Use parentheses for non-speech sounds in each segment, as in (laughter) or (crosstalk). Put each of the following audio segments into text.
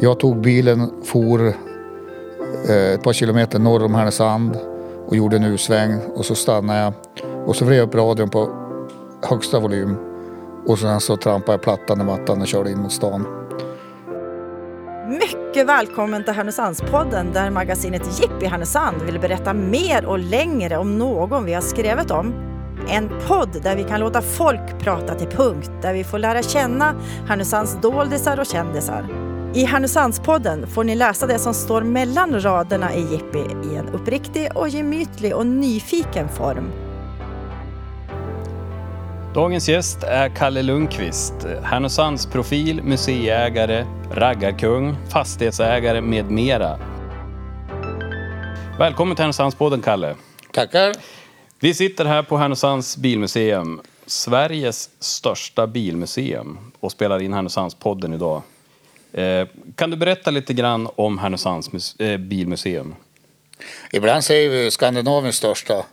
Jag tog bilen, for eh, ett par kilometer norr om Härnösand och gjorde en U-sväng och så stannade jag och så vred jag upp radion på högsta volym och sen så trampade jag plattan i mattan och körde in mot stan. Mycket välkommen till Härnösandspodden där magasinet Jippi Härnösand vill berätta mer och längre om någon vi har skrivit om. En podd där vi kan låta folk prata till punkt, där vi får lära känna Härnösands doldisar och kändisar. I Härnösandspodden får ni läsa det som står mellan raderna i Jippi i en uppriktig och gemytlig och nyfiken form. Dagens gäst är Kalle Lundqvist, Härnösands profil, museiägare, raggarkung, fastighetsägare med mera. Välkommen till Härnösandspodden, Kalle. Tackar! Vi sitter här på Härnösands bilmuseum, Sveriges största bilmuseum och spelar in Härnösandspodden idag. Eh, kan du berätta lite grann om Härnösands eh, bilmuseum? Ibland säger vi Skandinaviens största.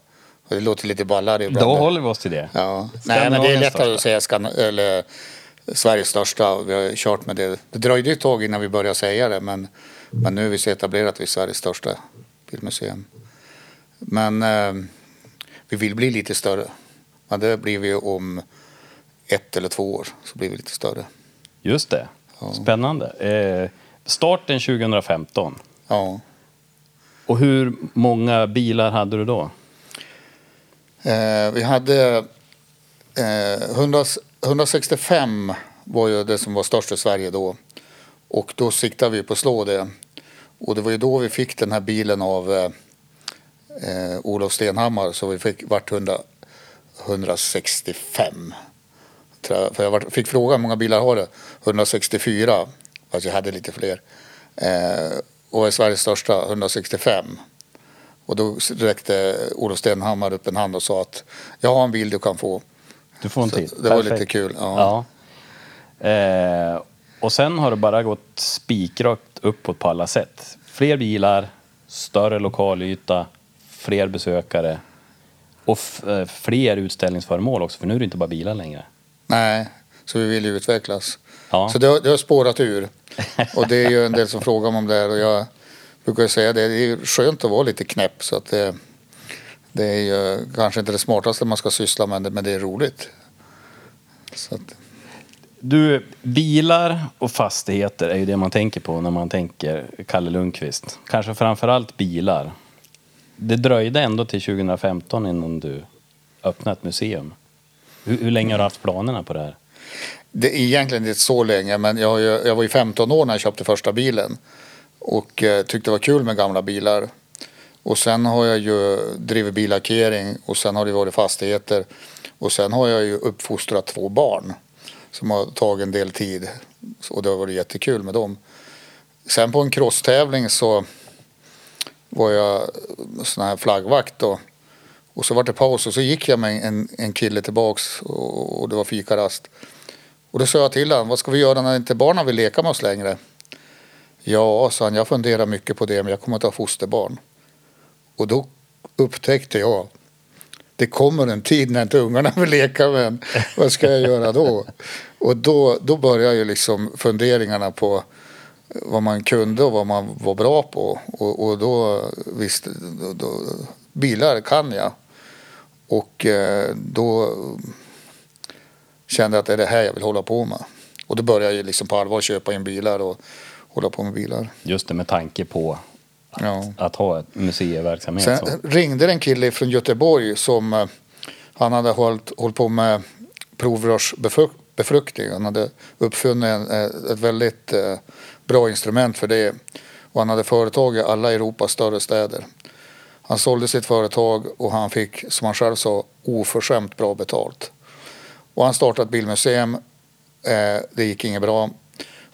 Det låter lite ballare ibland. Då håller vi oss till det. Ja. Nej, men det är lättare att säga Skan eller Sveriges största. Vi har kört med det. Det dröjde ett tag innan vi började säga det, men, men nu är vi så etablerat att vi är Sveriges största bilmuseum. Men eh, vi vill bli lite större. Men det blir vi om ett eller två år så blir vi lite större. Just det. Spännande. Eh, starten 2015. Ja. Och hur många bilar hade du då? Eh, vi hade eh, 100, 165 var ju det som var störst i Sverige då. Och då siktade vi på att slå det. Och det var ju då vi fick den här bilen av eh, eh, Olof Stenhammar. Så vi fick vart 100, 165. Jag. För jag fick frågan hur många bilar har du? 164. Fast jag hade lite fler. Eh, och är Sveriges största 165. Och då räckte Olof Stenhammar upp en hand och sa att jag har en bil du kan få. Du får en Så till. det var Perfekt. lite kul. Ja. Ja. Eh, och sen har det bara gått spikrakt uppåt på alla sätt. Fler bilar, större lokalyta, fler besökare och eh, fler utställningsföremål också, för nu är det inte bara bilar längre. Nej, så vi vill ju utvecklas. Ja. Så det har, det har spårat ur. (laughs) Och det är ju en del som frågar om det här och jag brukar säga det. Det är skönt att vara lite knäpp så att det, det är ju kanske inte det smartaste man ska syssla med men det är roligt. Så att, Du, bilar och fastigheter är ju det man tänker på när man tänker Kalle Lundqvist. Kanske framförallt bilar. Det dröjde ändå till 2015 innan du öppnade ett museum. Hur, hur länge har du haft planerna på det här? Det är egentligen inte så länge, men jag, har ju, jag var ju 15 år när jag köpte första bilen. Och eh, tyckte det var kul med gamla bilar. Och sen har jag ju drivit billackering och sen har det varit fastigheter. Och sen har jag ju uppfostrat två barn som har tagit en del tid. Och det har varit jättekul med dem. Sen på en crosstävling så var jag sån här flaggvakt då. Och så var det paus och så gick jag med en, en kille tillbaks och, och det var fikarast. Och då sa jag till honom, vad ska vi göra när inte barnen vill leka med oss längre? Ja, sa han, jag funderar mycket på det men jag kommer att ha fosterbarn. Och då upptäckte jag, det kommer en tid när inte ungarna vill leka med en. Vad ska jag göra då? Och då, då började ju liksom funderingarna på vad man kunde och vad man var bra på. Och, och då visste då, då, bilar kan jag. Och eh, då kände jag att det är det här jag vill hålla på med. Och då började jag liksom på allvar köpa in bilar och hålla på med bilar. Just det med tanke på att, Ja. att ha ett museiverksamhet. Sen så. ringde en kille från Göteborg som eh, han hade hållit, hållit på med provrörsbefruktning. Han hade uppfunnit en, eh, ett väldigt bra instrument för det. Och han hade företag i alla Europas större städer. Han sålde sitt företag och han fick, som han själv sa, oförskämt bra betalt. Och han startade ett bilmuseum. Eh, det gick inget bra.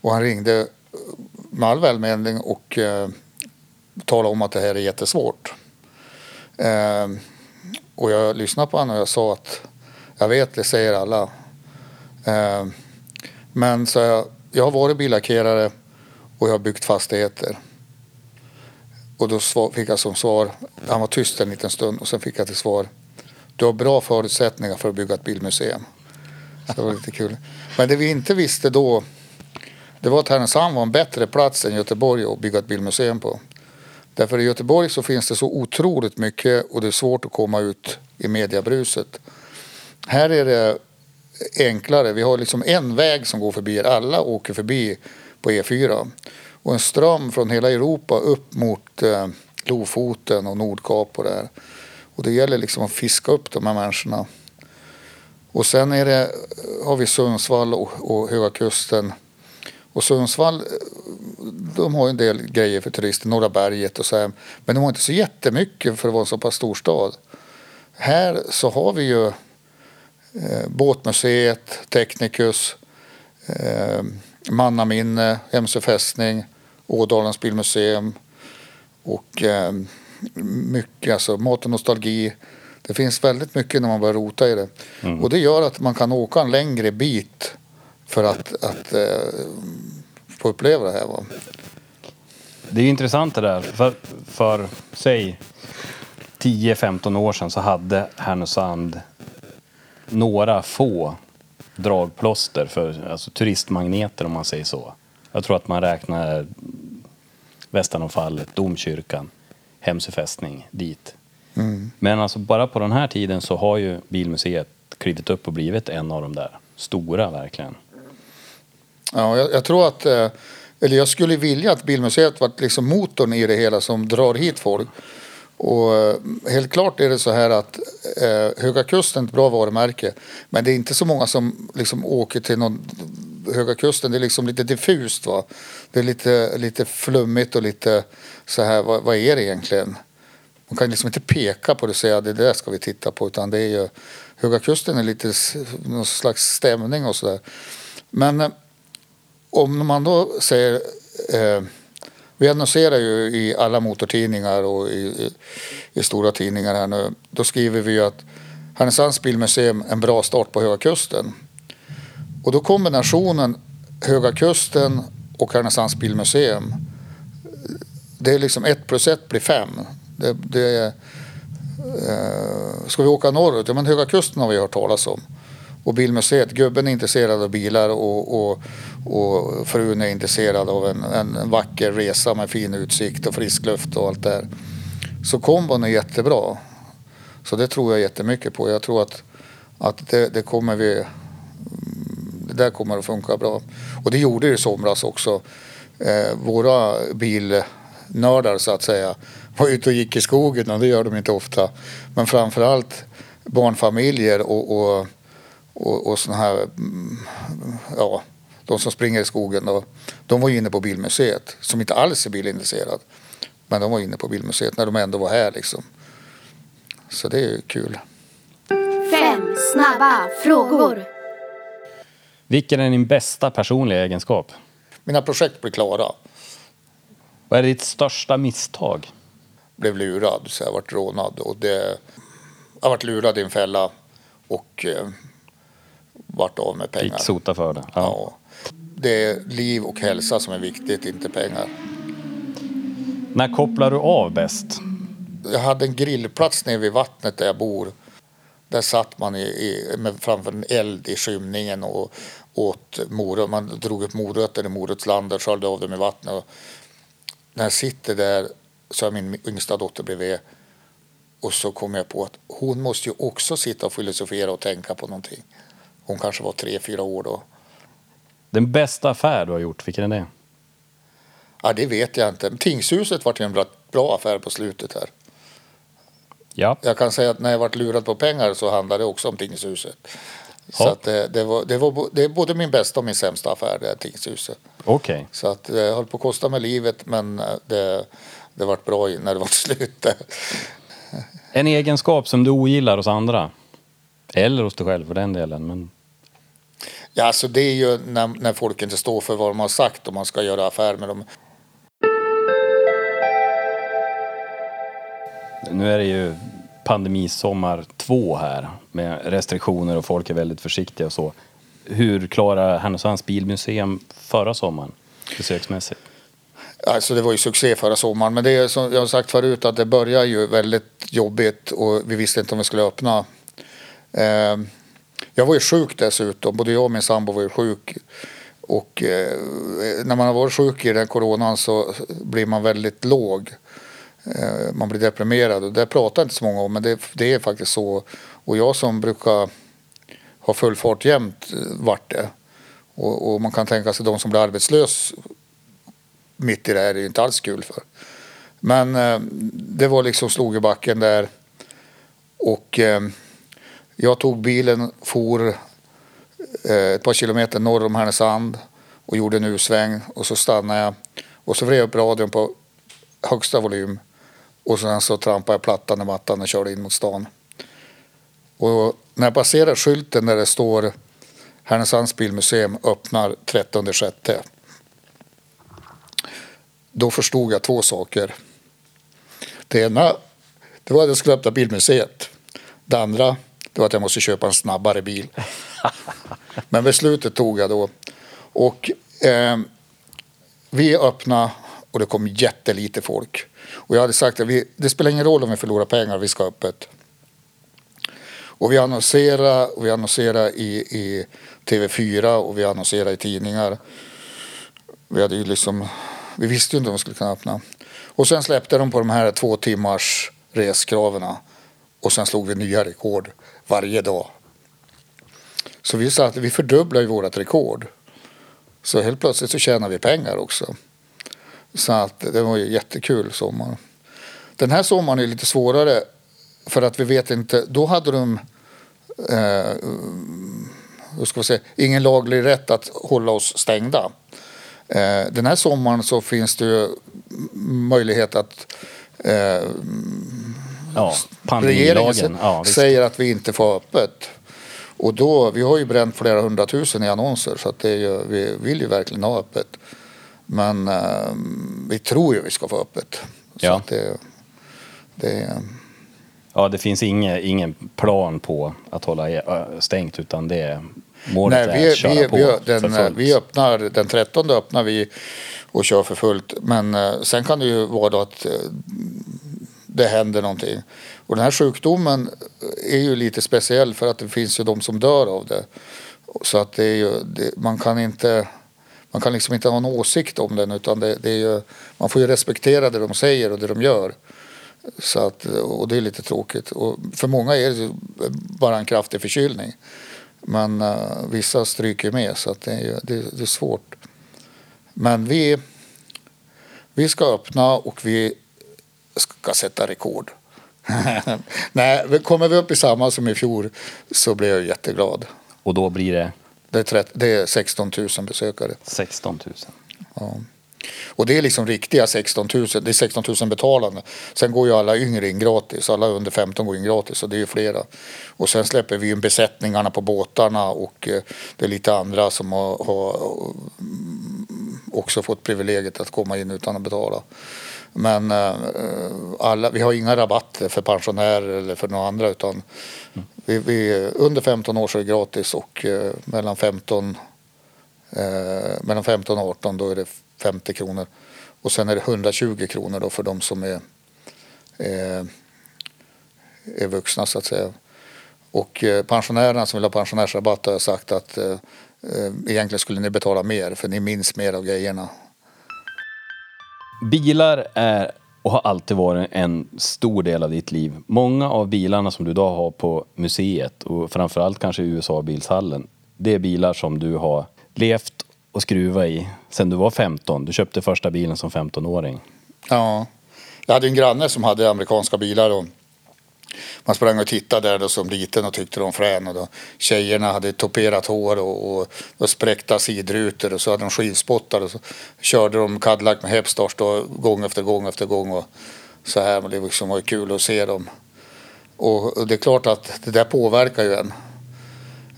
Och han ringde med all välmening och eh, talade om att det här är jättesvårt. Eh, och jag lyssnade på honom och jag sa att jag vet, det säger alla. Eh, men så jag, jag har varit billackerare och jag har byggt fastigheter. Och då fick jag som svar, han var tyst en liten stund och sen fick jag till svar. Du har bra förutsättningar för att bygga ett bilmuseum. Så det var lite kul. Men det vi inte visste då det var att Härnösand var en bättre plats än Göteborg att bygga ett bilmuseum på. Därför i Göteborg så finns det så otroligt mycket och det är svårt att komma ut i mediebruset. Här är det enklare. Vi har liksom en väg som går förbi. Alla åker förbi på E4. Och en ström från hela Europa upp mot eh, Lofoten och Nordkap och där. Och det gäller liksom att fiska upp de här människorna. Och sen är det, eh, har vi Sundsvall och, och Höga Kusten. Och Sundsvall, eh, de har en del grejer för turister, Norra berget och så här. Men de har inte så jättemycket för att vara en så pass stor stad. Här så har vi ju eh, Båtmuseet, Technicus, eh, Mannaminne, Hemsö fästning, Ådalens bilmuseum och eh, mycket, alltså mat och nostalgi. Det finns väldigt mycket när man börjar rota i det. Och det gör att man kan åka en längre bit för att, att eh, få uppleva det här. Va? Det är ju intressant det där. För, för säg 10-15 år sedan så hade Härnösand några få dragplåster för alltså turistmagneter om man säger så. Jag tror att man räknar Västanåfallet, domkyrkan, Hemsö fästning dit. Men alltså bara på den här tiden så har ju Bilmuseet klivit upp och blivit en av de där stora verkligen. Ja, jag, jag tror att, eh, eller jag skulle vilja att Bilmuseet var liksom motorn i det hela som drar hit folk. Och eh, helt klart är det så här att eh, Höga Kusten är ett bra varumärke. Men det är inte så många som liksom åker till någon Höga Kusten. Det är liksom lite diffust va. Det är lite, lite flummigt och lite så här, vad, vad är det egentligen? Man kan liksom inte peka på det och säga det där ska vi titta på. Utan det är ju, Höga Kusten är lite någon slags stämning och sådär. Men eh, om man då säger eh, vi annonserar ju i alla motortidningar och i, i, i stora tidningar här nu. Då skriver vi ju att Härnösands bilmuseum en bra start på Höga Kusten. Och då kombinationen Höga Kusten och Härnösands bilmuseum. Det är liksom ett plus ett blir fem. Det, det är, eh, ska vi åka norrut? Ja men Höga Kusten har vi hört talas om. Och bilmuseet, gubben är intresserad av bilar och, och, och frun är intresserad av en, en, vacker resa med fin utsikt och frisk luft och allt det här. Så kombon är jättebra. Så det tror jag jättemycket på. Jag tror att, att det, det kommer vi det där kommer att funka bra. Och det gjorde det i somras också. Eh, våra bilnördar så att säga var ute och gick i skogen och det gör de inte ofta. Men framförallt barnfamiljer och, och, och, och såna här, mm, ja, de som springer i skogen. Och, de var ju inne på Bilmuseet som inte alls är bilintresserad. Men de var inne på Bilmuseet när de ändå var här liksom. Så det är ju kul. Fem snabba frågor. Vilken är din bästa personliga egenskap? Mina projekt blir klara. Vad är ditt största misstag? blev lurad så jag varit rånad och det jag varit lurad i en fälla och vart av med pengar. Fick sota för det. Ja. Ja. Det är liv och hälsa som är viktigt, inte pengar. När kopplar du av bäst? Jag hade en grillplats nere vid vattnet där jag bor. Där satt man i, i, med, framför en eld i skymningen och åt morötter. Man drog upp morötter i morotsland och sköljde av dem i vattnet. Och när jag sitter där så har min yngsta dotter bredvid. Och så kom jag på att hon måste ju också sitta och filosofera och tänka på någonting. Hon kanske var tre, fyra år då. Den bästa affär du har gjort, vilken är det? Ja, det vet jag inte. Tingshuset var ju en bra, affär på slutet här. Ja. Jag kan säga att när jag varit lurad på pengar så handlade det också om tingshuset. Så att det, det, var, det, var, det är både min bästa och min sämsta affär, det här tingshuset. Okej. Så att det höll på att kosta mig livet men eh, det, det vart bra när det var (laughs) slut. En egenskap som du ogillar hos andra? Eller hos dig själv för den delen. Men Ja, alltså det är ju när, när folk inte står för vad de har sagt och man ska göra affär med dem. nu är det ju pandemisommar två här med restriktioner och folk är väldigt försiktiga och så. Hur klarar Härnösands bilmuseum förra sommaren besöksmässigt? Alltså det var ju succé förra sommaren men det är som jag har sagt förut att det börjar ju väldigt jobbigt och vi visste inte om vi skulle öppna. Jag var ju sjuk dessutom, både jag och min sambo var ju sjuk. Och eh, när man har varit sjuk i den coronan så blir man väldigt låg. Eh, man blir deprimerad och det pratar inte så många om men det, det är faktiskt så. Och jag som brukar ha full fart jämt eh, vart det. Och, och man kan tänka sig de som blir arbetslös mitt i det här är ju inte alls kul för. Men eh, det var liksom slog i backen där. Och eh, jag tog bilen, for eh, ett par kilometer norr om Härnösand och gjorde en U-sväng och så stannade jag och så vred jag upp radion på högsta volym och sen så trampade jag plattan i mattan och körde in mot stan. Och när jag passerar skylten där det står Härnösands bilmuseum öppnar 13 sjätte. Då förstod jag två saker. Det ena det var att jag skulle öppna bilmuseet. Det andra det var att jag måste köpa en snabbare bil. Men beslutet tog jag då. Och eh, vi öppnade och det kom jättelite folk. Och jag hade sagt att vi, det spelar ingen roll om vi förlorar pengar, vi ska ha öppet. Och vi annonserade, och vi annonserade i, i TV4 och vi annonserade i tidningar. Vi, hade ju liksom, vi visste ju inte om vi skulle kunna öppna. Och sen släppte de på de här två timmars reskraven. Och sen slog vi nya rekord varje dag. Så vi sa att vi fördubblar ju vårt rekord. Så helt plötsligt så tjänar vi pengar också. Så att det var ju jättekul sommar. Den här sommaren är lite svårare för att vi vet inte. Då hade de eh, hur ska vi säga, ingen laglig rätt att hålla oss stängda. Eh, den här sommaren så finns det ju möjlighet att eh, Ja, regeringen. Ja, säger att vi inte får öppet. Och då, vi har ju bränt flera hundratusen i annonser så att det är ju, vi vill ju verkligen ha öppet. Men eh, vi tror ju vi ska få öppet. Så Ja. det, det, Ja, det finns ingen, ingen plan på att hålla stängt utan det är målet nej, är vi, att köra vi, på vi, den, vi öppnar, den 13 öppnar vi och kör för fullt. Men eh, sen kan det ju vara då att eh, det händer någonting. Och den här sjukdomen är ju lite speciell för att det finns ju de som dör av det. Så att det är ju, det, man kan inte man kan liksom inte ha en åsikt om den utan det, det är ju, man får ju respektera det de säger och det de gör. Så att, och det är lite tråkigt. Och för många är det bara en kraftig förkylning. Men uh, vissa stryker med så att det, är, det, det är svårt. Men vi, vi ska öppna och vi ska sätta rekord. (laughs) Nej, kommer vi upp i samma som i fjol så blir jag jätteglad. Och då blir det Det är, 30, det är 16 000 besökare. 16 000. Ja. Och det är liksom riktiga 16 000. Det är 16 000 betalande. Sen går ju alla yngre in gratis. Alla under 15 går in gratis och det är ju flera. Och sen släpper vi in besättningarna på båtarna och eh, det är lite andra som har, har mm, också fått privilegiet att komma in utan att betala. Men eh, alla, vi har inga rabatter för pensionärer eller för några andra utan vi, vi, under 15 år så är det gratis och eh, mellan 15 Eh, mellan 15 och 18 då är det 50 kronor. Och sen är det 120 kronor då för de som är, eh, är vuxna så att säga. Och eh, pensionärerna som vill ha pensionärsrabatt har jag sagt att eh, eh egentligen skulle ni betala mer för ni minns mer av grejerna. Bilar är och har alltid varit en stor del av ditt liv. Många av bilarna som du idag har på museet och framförallt kanske i USA-bilshallen. Det är bilar som du har levt och skruvat i sedan du var 15. Du köpte första bilen som 15-åring. Ja, jag hade en granne som hade amerikanska bilar och man sprang och tittade där då som liten och tyckte de var frän. Och då, tjejerna hade toperat hår och, och, och spräckta sidrutor och så hade de skivspottar och så körde de Cadillac med Hepstars då, gång efter gång efter gång. Och så här, men det liksom var kul att se dem. Och, och det är klart att det där påverkar ju en.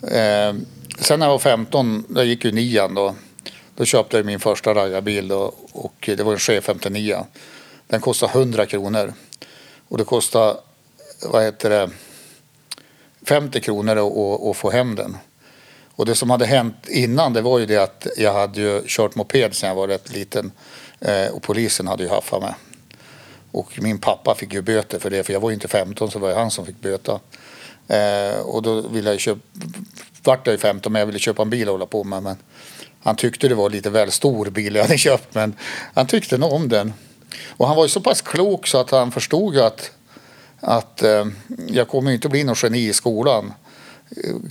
Eh, sen när jag var 15, jag gick ju nian då. Då köpte jag min första raggarbil och, och det var en Chef 59. Den kostade 100 kronor. Och det kostade, vad heter det, 50 kronor att, få hem den. Och det som hade hänt innan det var ju det att jag hade ju kört moped sedan jag var rätt liten. Eh, och polisen hade ju haffat mig. Och min pappa fick ju böter för det, för jag var ju inte 15 så var det han som fick böta. Eh, och då ville jag ju köpa, vart jag ju 15 men jag ville köpa en bil och hålla på med. Men Han tyckte det var lite väl stor bil jag hade (laughs) köpt men han tyckte nog om den. Och han var ju så pass klok så att han förstod ju att, att eh, jag kommer ju inte bli någon geni i skolan.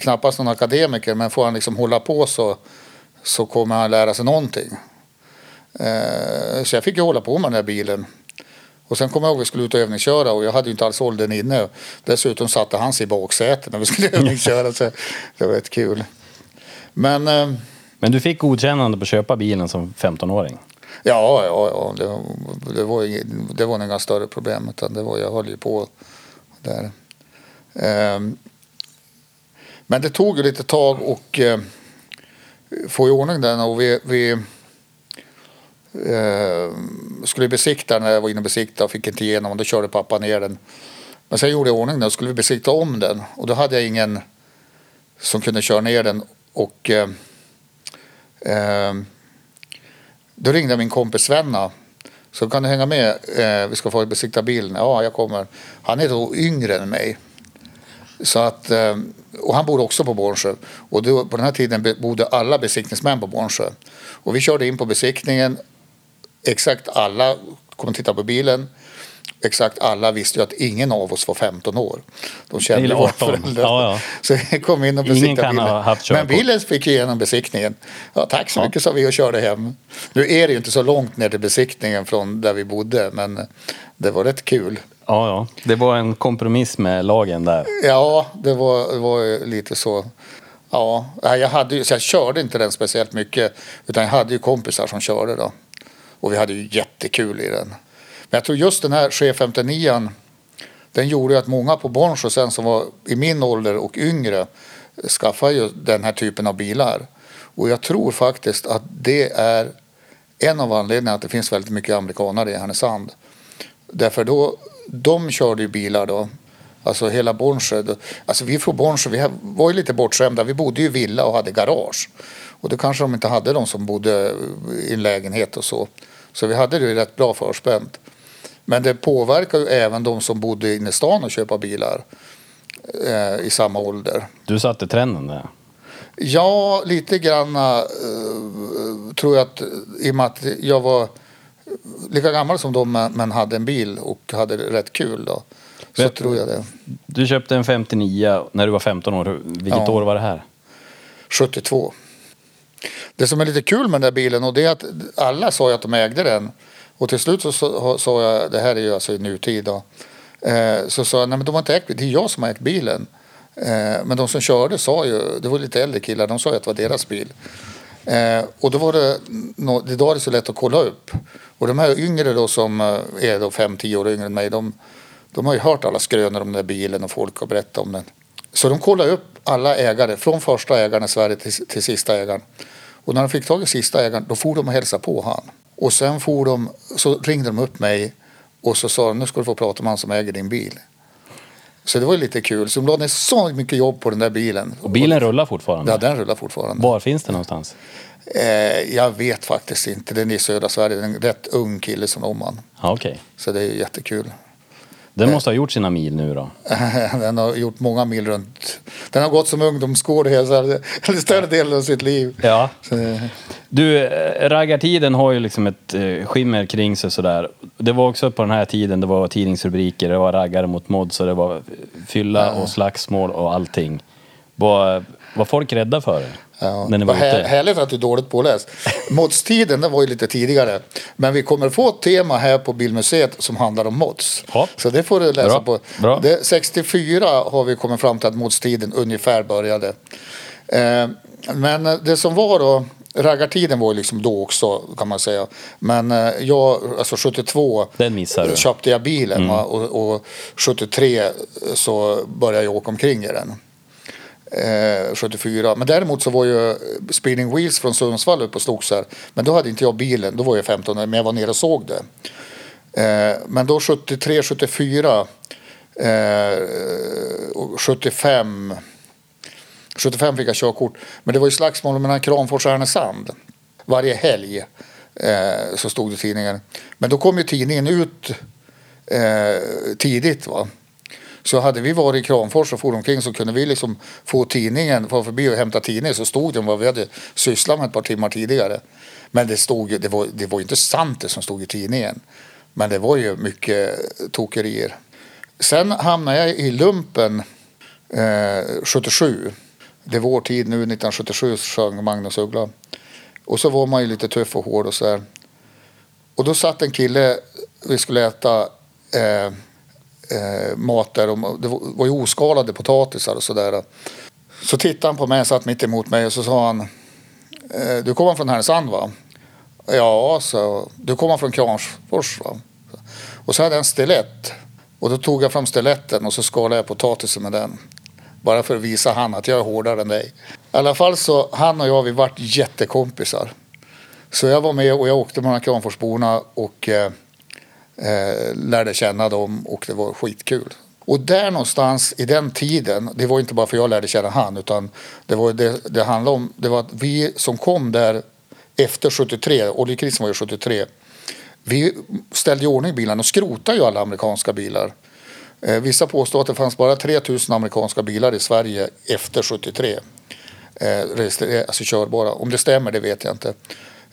Knappast någon akademiker men får han liksom hålla på så, så kommer han lära sig någonting. Eh, så jag fick ju hålla på med den här bilen. Och sen kom jag ihåg att vi skulle ut och övningsköra och jag hade ju inte alls åldern inne. Dessutom satte han sig i baksätet när vi skulle (laughs) övningsköra så det var rätt kul. Men eh, Men du fick godkännande på att köpa bilen som 15-åring? Ja, ja, ja det, det, var, inget- det var inga större problem utan det var, jag höll ju på där. Ehm, men det tog ju lite tag och eh, få i ordning den och vi, vi eh, skulle besikta när jag var inne och besikta och fick inte igenom och då körde pappa ner den. Men sen gjorde jag i ordning den och skulle vi besikta om den och då hade jag ingen som kunde köra ner den och eh, eh, då ringde min kompis Svenna. Så kan du hänga med? Eh, vi ska få besikta bilen. Ja, jag kommer. Han är då yngre än mig. Så att, eh, och han bor också på Bornsjö. Och då, på den här tiden bodde alla besiktningsmän på Bornsjö. Och vi körde in på besiktningen. Exakt alla kom och tittade på bilen. Exakt alla visste ju att ingen av oss var 15 år. De kände Eller våra 18. föräldrar. Ja, ja. (laughs) Så vi kom in och besiktade bilen. Men bilen fick ju igenom besiktningen. Ja, tack så Ja. mycket sa vi och körde hem. Nu är det ju inte så långt ner till besiktningen från där vi bodde. Men det var rätt kul. Ja, ja. Det var en kompromiss med lagen där. Ja, det var, det var ju lite så. Ja, jag, hade ju, så jag körde inte den speciellt mycket. Utan jag hade ju kompisar som körde då. Och vi hade ju jättekul i den. Men jag tror just den här 59 den gjorde ju att många på Bornsjö sen som var i min ålder och yngre skaffade ju den här typen av bilar. Och jag tror faktiskt att det är en av anledningarna att det finns väldigt mycket amerikanare i Härnösand. Därför då, de körde ju bilar då. Alltså hela Bornsjö. Alltså vi från Bornsjö, vi var ju lite bortskämda. Vi bodde ju i villa och hade garage. Och då kanske de inte hade de som bodde i en lägenhet och så. Så vi hade det ju rätt bra förspänt. Men det påverkar ju även de som bodde inne i stan och köpa bilar eh, i samma ålder. Du satte trenden där. Ja, lite grann eh, tror jag att i och med att jag var lika gammal som dem men, hade en bil och hade rätt kul då. Så Vet- tror jag det. Du köpte en 59 när du var 15 år. Vilket Ja. år var det här? 72. Det som är lite kul med den där bilen och det är att alla sa ju att de ägde den. Och till slut så sa jag, det här är ju alltså i nutid då. Eh, så sa jag, nej men de har inte ägt det är jag som har ägt bilen. Eh, men de som körde sa ju, det var lite äldre killar, de sa ju att det var deras bil. Eh, och då var det, no, idag är det så lätt att kolla upp. Och de här yngre då som eh, är då 5-10 år yngre än mig, de, de har ju hört alla skrönor om den där bilen och folk har berättat om den. Så de kollade upp alla ägare, från första ägaren i Sverige till, till sista ägaren. Och när de fick tag i sista ägaren, då for de och hälsade på han. Och sen for de, så ringde de upp mig och så sa de, nu ska du få prata med han som äger din bil. Så det var ju lite kul. Så de la ner så mycket jobb på den där bilen. Och bilen rullar fortfarande? Ja, den rullar fortfarande. Var finns den någonstans? Eh, jag vet faktiskt inte. Den är i södra Sverige. Det är en rätt ung kille som om han. Ja, okej. Så det är jättekul. Den måste ha gjort sina mil nu då? (laughs) Den har gjort många mil runt. Den har gått som ungdomsgård hela, (laughs) större delen av sitt liv. Ja. Så, eh, Du, eh, raggartiden har ju liksom ett eh, skimmer kring sig sådär. Det var också på den här tiden, det var tidningsrubriker, det var raggare mot mods och det var fylla och slagsmål och allting. Var folk rädda för er? Ja. När ni var här, härligt att du är dåligt påläst. Modstiden den var ju lite tidigare. Men vi kommer få ett tema här på Bilmuseet som handlar om mods. Ja. Så det får du läsa Bra. på. Bra. Det, 64 har vi kommit fram till att modstiden ungefär började. Eh, men det som var då, raggartiden var ju liksom då också kan man säga. Men eh, jag, alltså 72 Den missar du. köpte jag bilen va? Och, och 73 så började jag åka omkring i den. Eh, 74. Men däremot så var ju eh, Spinning Wheels från Sundsvall uppe och slogs här. Men då hade inte jag bilen, då var jag 15 men jag var nere och såg det. Eh, men då 73, 74 eh, och 75 75 fick jag körkort. Men det var ju slagsmål mellan Kramfors och Härnösand. Varje helg eh, så stod det i tidningen. Men då kom ju tidningen ut eh, tidigt. Va? Så hade vi varit i Kramfors och for omkring så kunde vi liksom få tidningen, få förbi och hämta tidningen så stod det vad vi hade sysslat med ett par timmar tidigare. Men det, stod, ju- det, var, det var ju inte sant det som stod i tidningen. Men det var ju mycket tokerier. Sen hamnade jag i lumpen eh, 77. Det är vår tid nu, 1977 sjöng Magnus Uggla. Och så var man ju lite tuff och hård och så här. Och då satt en kille, vi skulle äta eh, eh, mat där. Och det var ju oskalade potatisar och sådär. Så tittade han på mig, satt mitt emot mig och så sa han. Eh, du kommer från Härnösand va? Ja, så Du kommer från Kramfors va? Och så hade jag en stilett. Och då tog jag fram stiletten och så skalade jag potatisen med den. Bara för att visa han att jag är hårdare än dig. I alla fall så han och jag vi vart jättekompisar. Så jag var med och jag åkte med de här Kramforsborna och eh, eh, lärde känna dem och det var skitkul. Och där någonstans i den tiden, det var inte bara för jag lärde känna han utan det var det, det handlade om, det var att vi som kom där efter 73, oljekrisen var ju 73, vi ställde i ordning bilarna och skrotade ju alla amerikanska bilar. Eh, vissa påstår att det fanns bara 3000 amerikanska bilar i Sverige efter 73. Eh, registrerade- eh, alltså körbara. Om det stämmer det vet jag inte.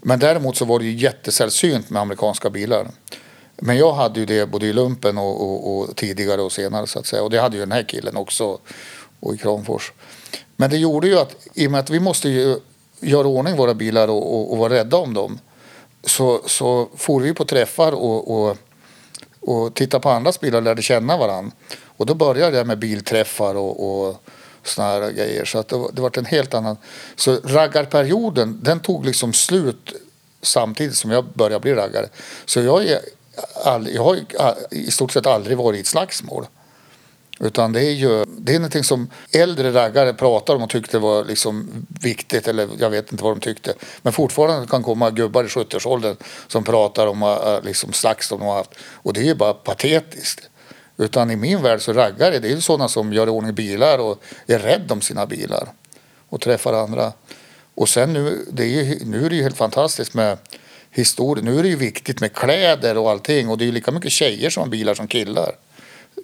Men däremot så var det ju jättesällsynt med amerikanska bilar. Men jag hade ju det både i lumpen och, och, och tidigare och senare så att säga. Och det hade ju den här killen också och i Kramfors. Men det gjorde ju att i och med att vi måste ju göra ordning våra bilar och, och, och vara rädda om dem. Så, så for vi på träffar och, och, och tittade på andras bilar och lärde känna varandra. Och då började jag med bilträffar och, och såna här grejer. Så att det, var- det var en helt annan... Så raggarperioden den tog liksom slut samtidigt som jag började bli raggare. Så jag, är all, jag har i stort sett aldrig varit i ett slagsmål. Utan det är ju det är någonting som äldre raggare pratar om och tyckte var liksom viktigt. Eller jag vet inte vad de tyckte. Men fortfarande kan komma gubbar i 70-årsåldern som pratar om äh, äh liksom slagsmål de har haft. Och det är ju bara patetiskt. Utan i min värld så raggare det är ju sådana som gör i ordning bilar och är rädd om sina bilar. Och träffar andra. Och sen nu, det är ju, nu är det ju helt fantastiskt med historia. Nu är det ju viktigt med kläder och allting. Och det är ju lika mycket tjejer som har bilar som killar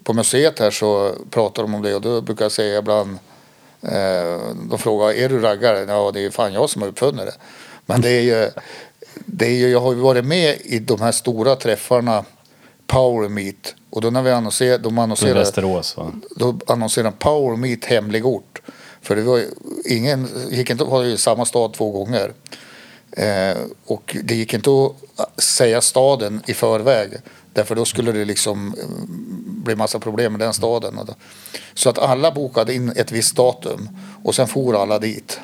på museet här så pratar de om det och då brukar jag säga ibland eh, de frågar är du raggare? Ja det är fan jag som har uppfunnit det. Men det är ju, det är ju jag har ju varit med i de här stora träffarna Power Meet och då när vi annonserade, de annonserade Västerås va? då annonserade Power Meet hemlig ort. För det var ju ingen, gick inte att vara i samma stad två gånger. Eh, och det gick inte att säga staden i förväg. Därför då skulle det liksom eh, bli massa problem med den staden. Så att alla bokade in ett visst datum och sen for alla dit.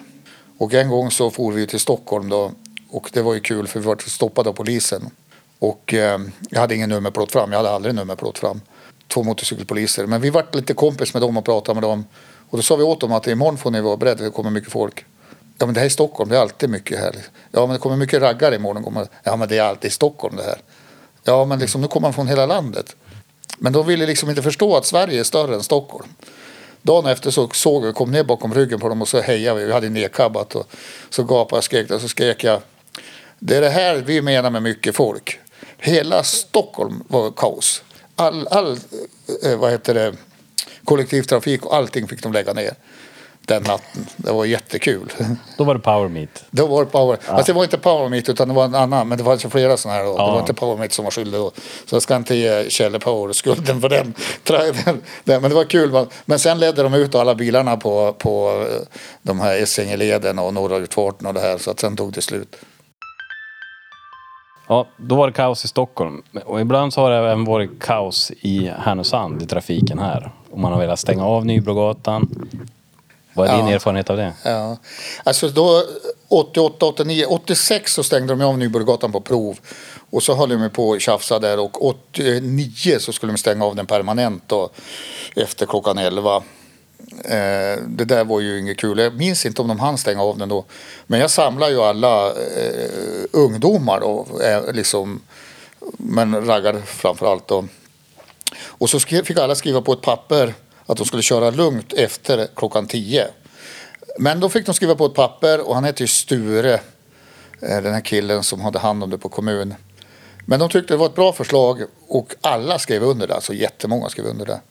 Och en gång så for vi till Stockholm då och det var ju kul för vi var stoppade av polisen. Och eh, jag hade ingen nummerplåt fram, jag hade aldrig nummerplåt fram. Två motorcykelpoliser. Men vi vart lite kompis med dem och pratade med dem. Och då sa vi åt dem att imorgon får ni vara beredda, det kommer mycket folk. Ja men det här är Stockholm, det är alltid mycket här. Ja men det kommer mycket raggare imorgon. Ja men det är alltid i Stockholm det här. Ja men liksom nu kommer man från hela landet. Men de ville liksom inte förstå att Sverige är större än Stockholm. Dagen efter så såg vi, kom ner bakom ryggen på dem och så hejade vi. Vi hade nedkabbat och så gapade jag och skrek och så skrek jag. Det är det här vi menar med mycket folk. Hela Stockholm var kaos. All, all eh, vad heter det, kollektivtrafik och allting fick de lägga ner den natten. Det var jättekul. Då var det power meet. Det var power. Fast det var inte power meet utan det var en annan. Men det var alltså flera sådana här. Då. Det Ja. var inte power meet som var skyldig då. Så jag ska inte ge Kjelle Power skulden för den. (laughs) Men det var kul. Men sen ledde de ut alla bilarna på, på eh, de här Essingeleden och Norra utfarten och det här. Så att sen tog det slut. Ja, då var det kaos i Stockholm. Och ibland så har det även varit kaos i Härnösand i trafiken här. Och man har velat stänga av Nybrogatan. Vad är din Ja. erfarenhet av det? Ja. Alltså då 88, 89, 86 så stängde de av Nyborggatan på prov. Och så höll de på och tjafsade där och 89 så skulle de stänga av den permanent då, efter klockan 11. Eh, det där var ju inget kul. Jag minns inte om de hann stänga av den då. Men jag samlar ju alla eh, ungdomar då, eh, liksom, men raggar framför allt då. Och så skrev, fick alla skriva på ett papper att de skulle köra lugnt efter klockan 10. Men då fick de skriva på ett papper och han hette ju Sture, eh, den här killen som hade hand om det på kommun. Men de tyckte det var ett bra förslag och alla skrev under det, alltså jättemånga skrev under det.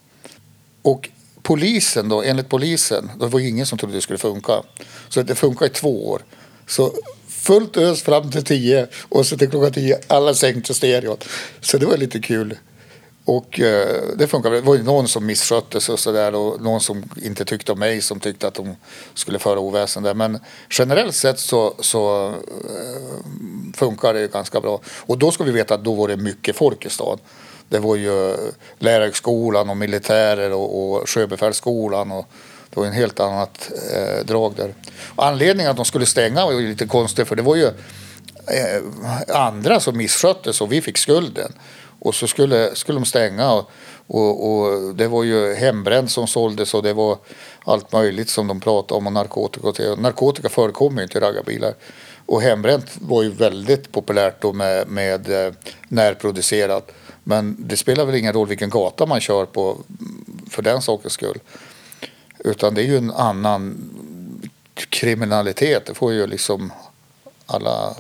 Och polisen då, enligt polisen, det var ingen som trodde det skulle funka. Så det funkar i två år. Så fullt ös fram till tio och så till klockan tio, alla sänkte stereot. Så det var lite kul. Och eh, det funkar. Det var ju någon som misskötte sig och sådär och någon som inte tyckte om mig som tyckte att de skulle föra oväsen där. Men generellt sett så, så eh, funkar det ganska bra. Och då ska vi veta att då var det mycket folk i stan. Det var ju eh, lärarhögskolan och militärer och, och sjöbefälsskolan och det var en helt annat eh, drag där. Och anledningen att de skulle stänga var ju lite konstig för det var ju eh, andra som misskötte och vi fick skulden. Och så skulle, skulle de stänga och, och, och det var ju hembränt som såldes och det var allt möjligt som de pratade om och narkotika. Och narkotika förekommer ju inte i raggarbilar. Och hembränt var ju väldigt populärt då med, med eh, närproducerat. Men det spelar väl ingen roll vilken gata man kör på mm, för den sakens skull. Utan det är ju en annan kriminalitet. Det får ju liksom alla...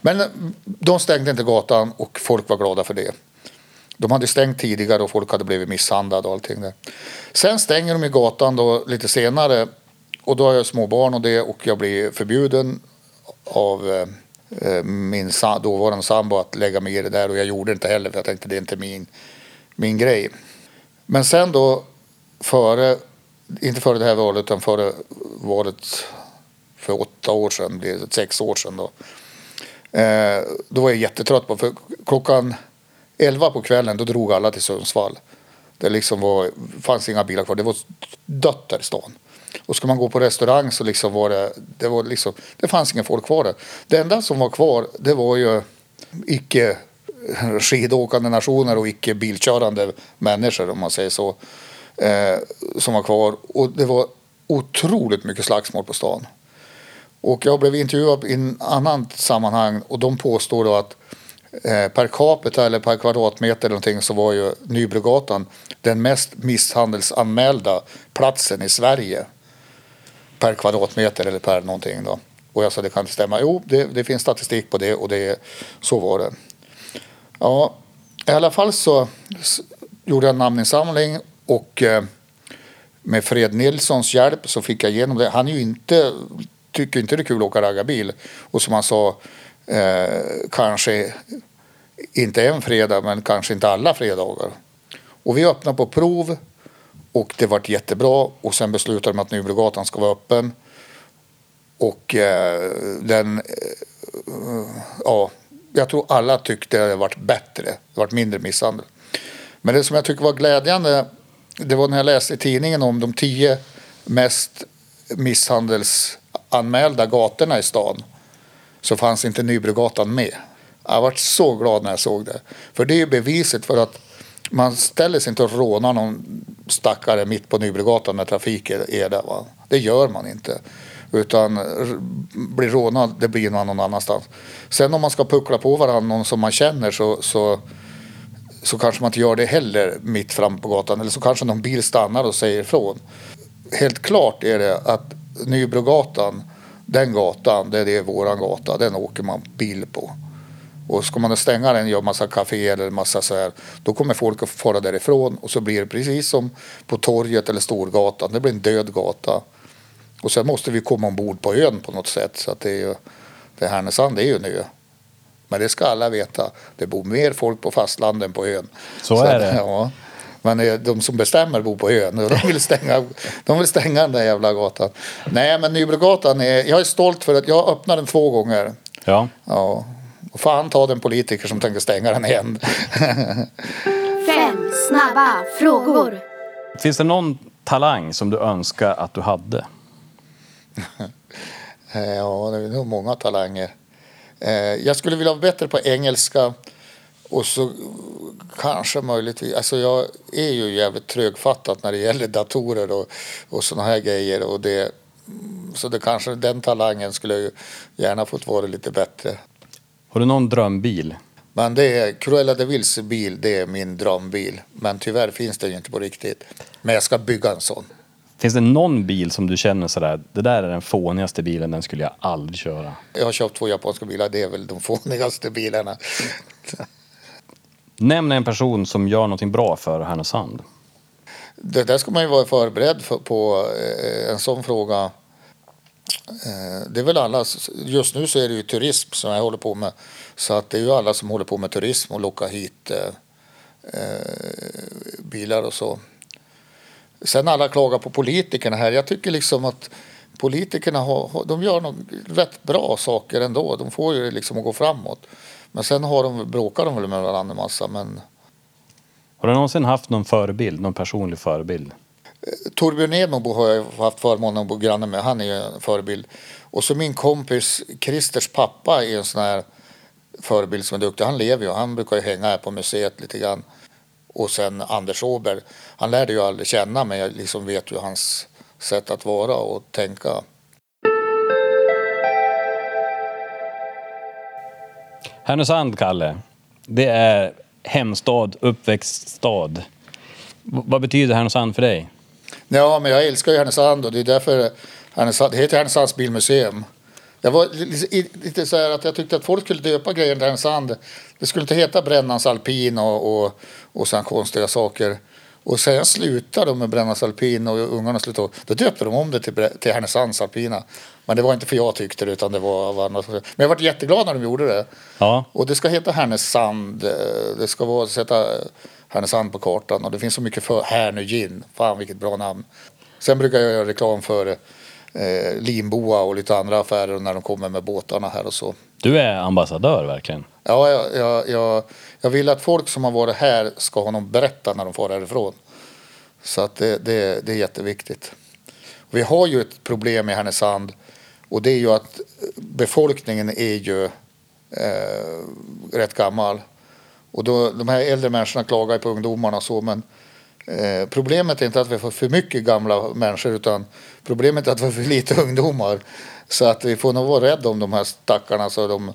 Men de stängde inte gatan och folk var glada för det. De hade stängt tidigare och folk hade blivit misshandlade och allting där. Sen stänger de i gatan då lite senare och då har jag småbarn och det och jag blir förbjuden av eh, eh min dåvarande sambo att lägga mig i det där och jag gjorde det inte heller för jag tänkte det är inte min, min grej. Men sen då före, inte före det här valet utan före valet för åtta år sedan, det är sex år sedan då. Eh, då var jag jättetrött på, för klockan 11 på kvällen då drog alla till Sundsvall. Det liksom var, fanns inga bilar kvar. Det var dött där i stan. Och ska man gå på restaurang så liksom var det, det, var liksom, det fanns inga folk kvar där. Det enda som var kvar det var ju icke skidåkande nationer och icke bilkörande människor om man säger så. Eh, som var kvar. Och det var otroligt mycket slagsmål på stan. Och jag blev intervjuad i en annan sammanhang och de påstår då att Eh, per capita eller per kvadratmeter eller någonting så var ju Nybrogatan den mest misshandelsanmälda platsen i Sverige. Per kvadratmeter eller per någonting då. Och jag sa det kan inte stämma. Jo, det, det finns statistik på det och det, så var det. Ja, i alla fall så gjorde jag en namninsamling och eh, med Fred Nilssons hjälp så fick jag igenom det. Han är ju inte, tycker inte det är kul att åka raggarbil. Och som han sa, Eh, kanske inte en fredag, men kanske inte alla fredagar. Och vi öppnade på prov och det vart jättebra. Och sen beslutade de att Nybrogatan ska vara öppen. Och eh, den, eh, ja, jag tror alla tyckte det varit bättre. Det varit mindre misshandel. Men det som jag tycker var glädjande, det var när jag läste i tidningen om de tio mest misshandelsanmälda gatorna i stan så fanns inte Nybrogatan med. Jag var så glad när jag såg det. För det är beviset för att man ställer sig inte och rånar någon stackare mitt på Nybrogatan när trafik är där. Va? Det gör man inte. Utan blir rånad, det blir man någon annanstans. Sen om man ska puckla på varandra, någon som man känner så, så, så kanske man inte gör det heller mitt fram på gatan. Eller så kanske någon bil stannar och säger ifrån. Helt klart är det att Nybrogatan den gatan, det är våran gata, den åker man bil på. Och ska man stänga den, gör massa kaféer eller massa så här, då kommer folk att fara därifrån och så blir det precis som på torget eller Storgatan, det blir en död gata. Och sen måste vi komma ombord på ön på något sätt så att det är ju, det Härnösand det är ju en ö. Men det ska alla veta, det bor mer folk på fastlandet än på ön. Så, så är det. (laughs) Ja. Men de som bestämmer bor på ön och de vill stänga, de vill stänga den där jävla gatan. Nej, men Nybrogatan, är, jag är stolt för att jag öppnade den två gånger. Ja. ja. Och fan ta den politiker som tänker stänga den igen. Fem snabba frågor. Finns det någon talang som du önskar att du hade? (laughs) ja, det är nog många talanger. Eh, jag skulle vilja vara bättre på engelska. Och så kanske möjligtvis, alltså jag är ju jävligt trögfattad när det gäller datorer och, och sådana här grejer. Och det, så det kanske, den talangen skulle jag ju gärna fått vara lite bättre. Har du någon drömbil? Men det är, Cruella de Vills bil, det är min drömbil. Men tyvärr finns det ju inte på riktigt. Men jag ska bygga en sån. Finns det någon bil som du känner sådär, det där är den fånigaste bilen, den skulle jag aldrig köra? Jag har köpt två japanska bilar, det är väl de fånigaste bilarna. Nämn en person som gör någonting bra för Härnösand. det där ska man ju vara förberedd för, på eh, en sån fråga. Eh, det är väl alla, just nu så är det ju turism som jag håller på med. Så att det är ju alla som håller på med turism och lockar hit eh, eh, bilar och så. Sen alla klagar på politikerna här. Jag tycker liksom att politikerna har, har- de gör nog rätt bra saker ändå. De får ju liksom att gå framåt. Men sen har de, bråkar de väl med varandra en massa. Men Har du någonsin haft någon förebild, någon personlig förebild? Torbjörn Edmo har jag haft förmånen att bo granne med. Han är ju en förebild. Och så min kompis Christers pappa är en sån här förebild som är duktig. Han lever ju. Han brukar ju hänga här på museet lite grann. Och sen Anders Åberg. Han lärde ju aldrig känna men jag liksom vet ju hans sätt att vara och tänka. Härnösand, Kalle. Det är hemstad, uppväxtstad. V- vad betyder Härnösand för dig? Ja, men jag älskar ju Härnösand och det är därför Härnösand, det heter Härnösands bilmuseum. Jag var lite, så här att jag tyckte att folk skulle döpa grejen till Härnösand. Det skulle inte heta Brännans alpin och, och, och sådana konstiga saker. Och sen slutade de med Brännans alpin och ungarna slutade. Då döpte de om det till, till Härnösands alpina. Men det var inte för jag tyckte det utan det var av andra. Men jag var jätteglad när de gjorde det. Ja, Och det ska heta Härnösand. eh, Det ska vara sätta Härnösand på kartan. Och det finns så mycket för Härnö Gin. Fan vilket bra namn. Sen brukar jag göra reklam för eh, Limboa och lite andra affärer när de kommer med båtarna här och så. du är ambassadör verkligen. Ja, jag, jag, jag, jag vill att folk som har varit här ska ha någon berätta när de får härifrån. Så att det, det, det är jätteviktigt. Vi har ju ett problem i Härnösand och det är ju att befolkningen är ju eh, rätt gammal. Och då, de här äldre människorna klagar ju på ungdomarna och så men eh, problemet är inte att vi får för mycket gamla människor utan problemet är att vi får för lite (laughs) ungdomar. Så att vi får nog vara rädda om de här stackarna så de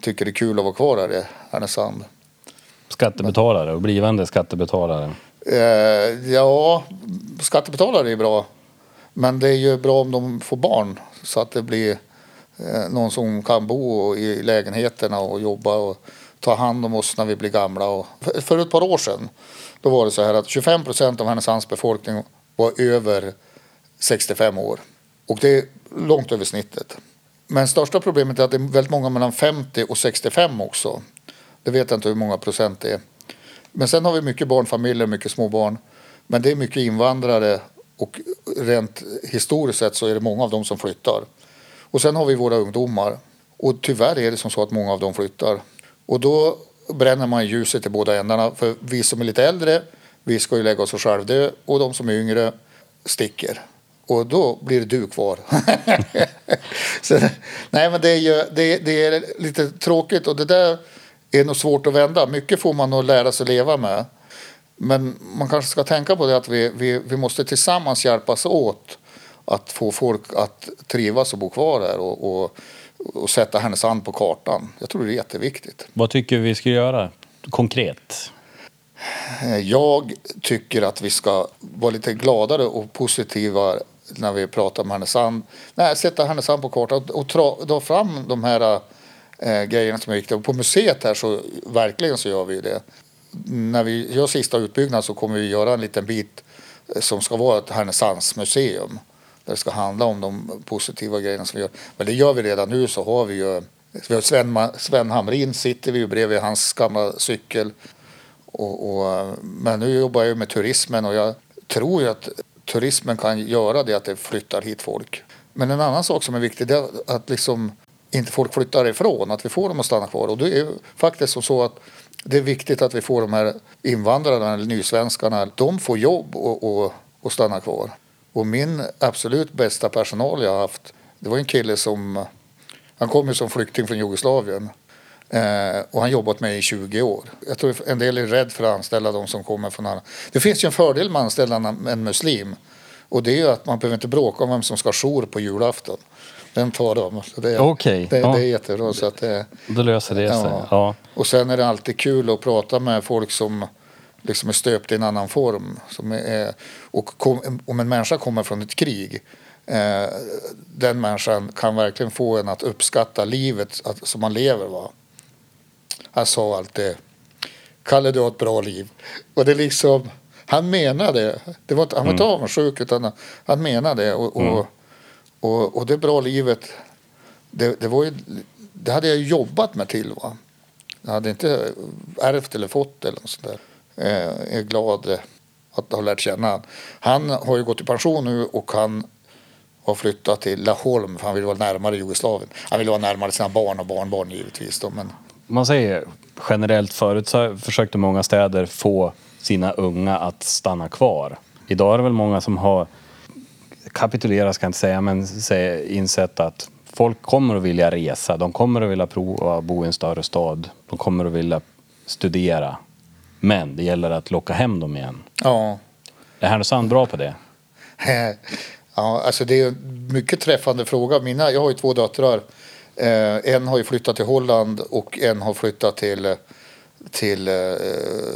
tycker det är kul att vara kvar här i Härnösand. Skattebetalare och blivande skattebetalare. Eh, ja, skattebetalare är bra. Men det är ju bra om de får barn så att det blir eh, någon som kan bo i lägenheterna och jobba och ta hand om oss när vi blir gamla. Och för, för ett par år sedan då var det så här att 25 procent av Härnösands befolkning var över 65 år. Och det är långt över snittet. Men största problemet är att det är väldigt många mellan 50 och 65 också. Det vet jag inte hur många procent det är. Men sen har vi mycket barnfamiljer, mycket småbarn. Men det är mycket invandrare och rent historiskt sett så är det många av dem som flyttar. Och sen har vi våra ungdomar. Och tyvärr är det som så att många av dem flyttar. Och då bränner man ljuset i båda ändarna. För vi som är lite äldre, vi ska ju lägga oss och självdö. Och de som är yngre sticker. Och då blir det du kvar. (laughs) så, nej men det är, ju, det, det är lite tråkigt och det där är nog svårt att vända. Mycket får man nog lära sig leva med. Men man kanske ska tänka på det att vi, vi, vi måste tillsammans hjälpas åt att få folk att trivas och bo kvar här och, och, och sätta Härnösand på kartan. Jag tror det är jätteviktigt. Vad tycker vi ska göra konkret? Jag tycker att vi ska vara lite gladare och positiva när vi pratar om Härnösand. Nej, sätta Härnösand på kartan och, dra fram de här eh, grejerna som är viktiga. Och på museet här så verkligen så gör vi det. När vi gör sista utbyggnad så kommer vi göra en liten bit eh, som ska vara ett Härnösandsmuseum. Där det ska handla om de positiva grejerna som vi gör. Men det gör vi redan nu så har vi ju vi har Sven, Sven Hamrin sitter vi ju bredvid hans gamla cykel. Och, och, men nu jobbar jag ju med turismen och jag tror ju att turismen kan göra det att det flyttar hit folk. Men en annan sak som är viktig det är att liksom inte folk flyttar ifrån, att vi får dem att stanna kvar. Och det är ju faktiskt så att det är viktigt att vi får de här invandrarna eller nysvenskarna, de får jobb och, och, och stanna kvar. Och min absolut bästa personal jag har haft, det var en kille som, han kom ju som flykting från Jugoslavien. Eh, och han jobbat med i 20 år. Jag tror en del är rädd för att anställa de som kommer från andra. Det finns ju en fördel med att anställa en, en muslim. Och det är ju att man behöver inte bråka om vem som ska ha jour på julafton. Den tar de. Så det, Okej, det, ja. det är jättebra. Så att det, Då löser det sig. Ja. Ja. och sen är det alltid kul att prata med folk som liksom är stöpt i en annan form. Som är, och kom, om en människa kommer från ett krig, eh, den människan kan verkligen få en att uppskatta livet att, som man lever. Va? Han sa alltid, Kalle du har ett bra liv. Och det liksom, han menade det. Var han var inte avundsjuk utan han menade det. Och, och, och, och det bra livet, det, det, var ju, det hade jag jobbat mig till. Va? Jag hade inte ärvt eller fått eller något sånt där. Eh, jag är glad att ha lärt känna han. Han har ju gått i pension nu och han har flyttat till Laholm för han vill vara närmare Jugoslavien. Han vill vara närmare sina barn och barnbarn givetvis. Då, men Man säger generellt förut så försökte många städer få sina unga att stanna kvar. Idag är det väl många som har kapitulerat ska jag inte säga men insett att folk kommer att vilja resa. De kommer att vilja prova att bo i en större stad. De kommer att vilja studera. Men det gäller att locka hem dem igen. ja, Är Härnösand bra på det? (laughs) Ja, alltså det är en mycket träffande fråga. Mina, jag har ju två döttrar. Eh, en har ju flyttat till Holland och en har flyttat till, till eh,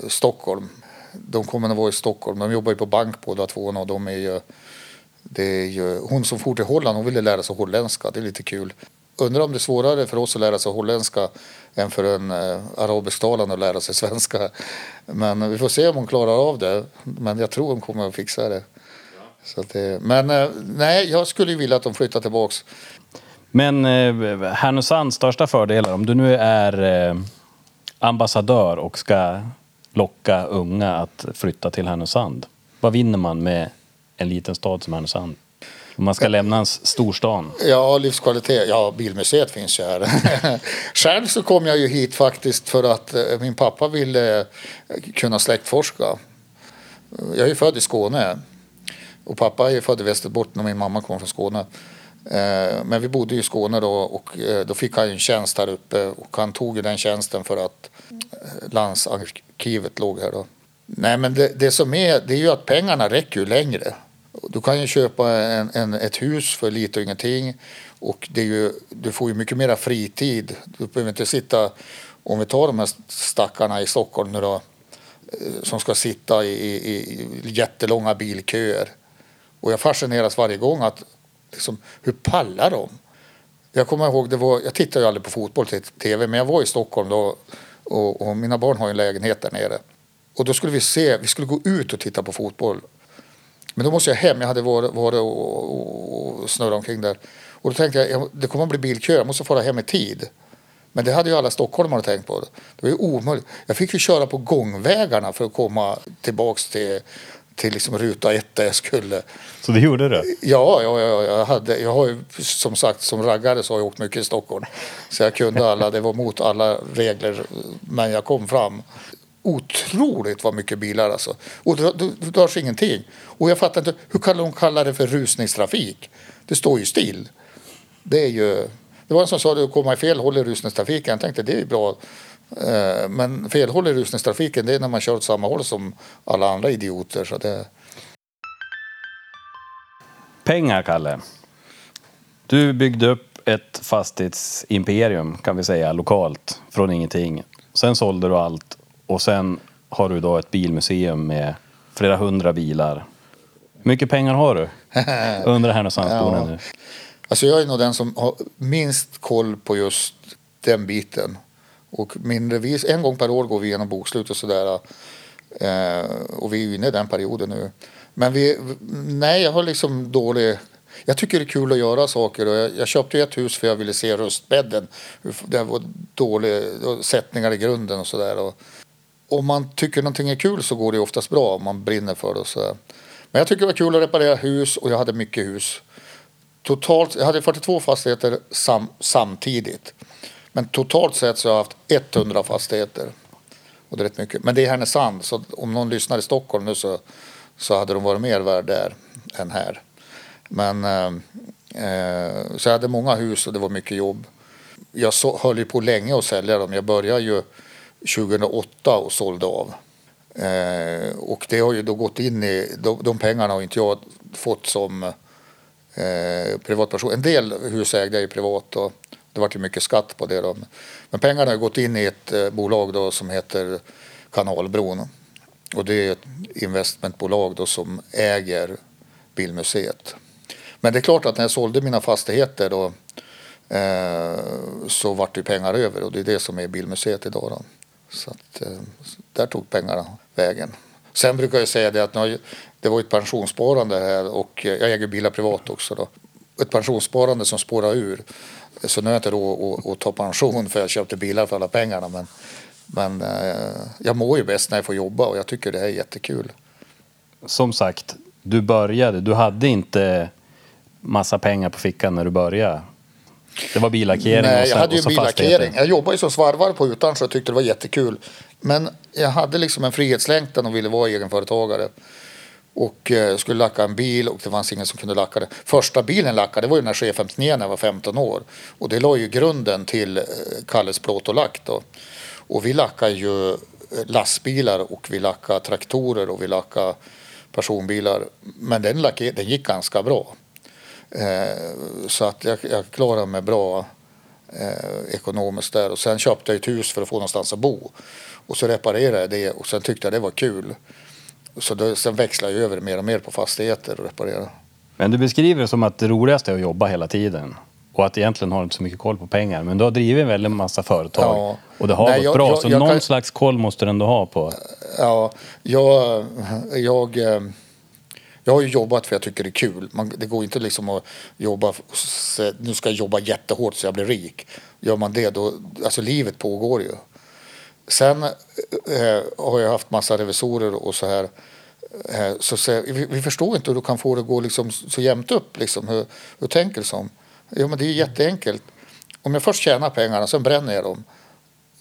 Stockholm. De kommer att vara i Stockholm. De jobbar ju på bank båda två och de är ju, det är ju, hon som for till Holland hon ville lära sig holländska. Det är lite kul. Undrar om det är svårare för oss att lära sig holländska än för en eh, arabisktalande att lära sig svenska. Men vi får se om hon klarar av det. Men jag tror hon kommer att fixa det. Så att det, men eh, nej, jag skulle ju vilja att de flyttar tillbaks. Men eh, Härnösands största fördelar, om du nu är eh, ambassadör och ska locka unga att flytta till Härnösand. Vad vinner man med en liten stad som Härnösand? Man ska lämna en s- storstan. Ja, livskvalitet. Ja, bilmuseet finns ju här. (laughs) Själv så kom jag ju hit faktiskt för att eh, min pappa ville eh, kunna släktforska. Jag är ju född i Skåne. Och pappa är född i Västerbotten och min mamma kom från Skåne. Eh, Men vi bodde i Skåne då och då fick han ju en tjänst här uppe och han tog ju den tjänsten för att landsarkivet låg här då. Nej men det, det som är, det är ju att pengarna räcker ju längre. Du kan ju köpa en, en, ett hus för lite och ingenting och det är ju, du får ju mycket mera fritid. Du behöver inte sitta, om vi tar de här stackarna i Stockholm nu då, eh, som ska sitta i, i, i jättelånga bilköer. Och jag fascineras varje gång att liksom, hur pallar de? Jag kommer ihåg, det var, jag tittar ju aldrig på fotboll till tv, men jag var i Stockholm då och, och mina barn har ju en lägenhet där nere. Och då skulle vi se, vi skulle gå ut och titta på fotboll. Men då måste jag hem, jag hade varit, varit och, och, snurrat omkring där. Och då tänkte jag, jag, det kommer att bli bilkö, jag måste fara hem i tid. Men det hade ju alla stockholmare tänkt på. Det var ju omöjligt. Jag fick ju köra på gångvägarna för att komma tillbaks till, till liksom ruta ett där jag skulle. Så det gjorde du? Ja, ja, ja jag, hade, jag har ju som sagt som raggare så har jag åkt mycket i Stockholm. Så jag kunde alla, det var mot alla regler. Men jag kom fram. Otroligt vad mycket bilar alltså. Och det, det, rörs ingenting. Och jag fattar inte, hur kan de kalla det för rusningstrafik? Det står ju still. Det är ju... Det var en som sa att komma i fel håll i rusningstrafiken. Jag tänkte det är ju bra. Eh, men fel håll i rusningstrafiken det är när man kör åt samma håll som alla andra idioter. Så det, Pengar, Kalle. Du byggde upp ett fastighetsimperium, kan vi säga, lokalt, från ingenting. Sen sålde du allt och sen har du då ett bilmuseum med flera hundra bilar. Hur mycket pengar har du? (laughs) Undrar Härnösandsborna Ja. nu. Alltså jag är nog den som har minst koll på just den biten. Och min revis, en gång per år går vi igenom bokslut och sådär. Eh, och vi är inne i den perioden nu. Men vi, nej, jag har liksom dålig... Jag tycker det är kul att göra saker. Och jag, jag köpte ett hus för jag ville se rustbädden. Det var dåliga sättningar i grunden och sådär. Om man tycker någonting är kul så går det oftast bra om man brinner för det. Så. Men jag tycker det var kul att reparera hus och jag hade mycket hus totalt, jag hade 42 fastigheter sam, samtidigt. Men totalt sett så har jag haft 100 fastigheter. Och det är rätt mycket. Men det är Härnösand, så om någon lyssnar i Stockholm nu så, så hade de varit mer värd där än här. Men eh, eh, så jag hade många hus och det var mycket jobb. Jag så, höll ju på länge att sälja dem. Jag började ju 2008 och sålde av. Eh, och det har ju då gått in i, de, de pengarna har inte jag fått som eh, privatperson. En del hus ägde jag ju privat och det vart ju mycket skatt på det. Då. Men pengarna har gått in i ett eh, bolag då som heter Kanalbron. Och det är ett investmentbolag då som äger Bilmuseet. Men det är klart att när jag sålde mina fastigheter då eh, så vart det pengar över och det är det som är Bilmuseet idag. Då. Så att, eh, där tog pengarna vägen. Sen brukar jag säga det att nu det var ett pensionssparande här och eh, jag äger bilar privat också då. Ett pensionssparande som spårar ur. Så nu har jag inte råd att, ta pension för jag köpte bilar för alla pengarna. Men, men eh, jag mår ju bäst när jag får jobba och jag tycker det här är jättekul. Som sagt, du började, du hade inte massa pengar på fickan när du började. Det var billackering Nej, jag så, hade ju så billackering. Jag jobbade ju som svarvare på Utansjö och tyckte det var jättekul. Men jag hade liksom en frihetslängtan och ville vara egenföretagare. Och eh, skulle lacka en bil och det fanns ingen som kunde lacka det. Första bilen lackade var ju när jag 59 när jag var 15 år. Och det la ju grunden till eh, Kalles plåt och lack då. Och vi lackade ju eh, lastbilar och vi lackade traktorer och vi lackade personbilar. Men den, lacke, den gick ganska bra. Eh, så att jag, jag klarade mig bra eh, ekonomiskt där. Och sen köpte jag ett hus för att få någonstans att bo. Och så reparerade jag det och sen tyckte jag det var kul. Så då, sen växlade jag över mer och mer på fastigheter och reparera. Men du beskriver det som att det roligaste är att jobba hela tiden. Och att egentligen har du inte så mycket koll på pengar. Men du har drivit en väldig massa företag. Ja. Och det har Nej, gått jag- bra. jag- så jag någon kan- slags koll måste du ändå ha på. Ja, jag, jag, eh, jag har ju jobbat för jag tycker det är kul. Man, det går inte liksom att jobba, och se- nu ska jag jobba jättehårt så jag blir rik. Gör man det då, alltså livet pågår ju. Sen eh, eh har jag haft massa revisorer och så här. Eh, så så vi, vi förstår inte hur du kan få det att gå liksom så jämnt upp. Liksom. Hur, hur tänker du som? Jo, men det är jätteenkelt. Om jag först tjänar pengarna, sen bränner jag dem.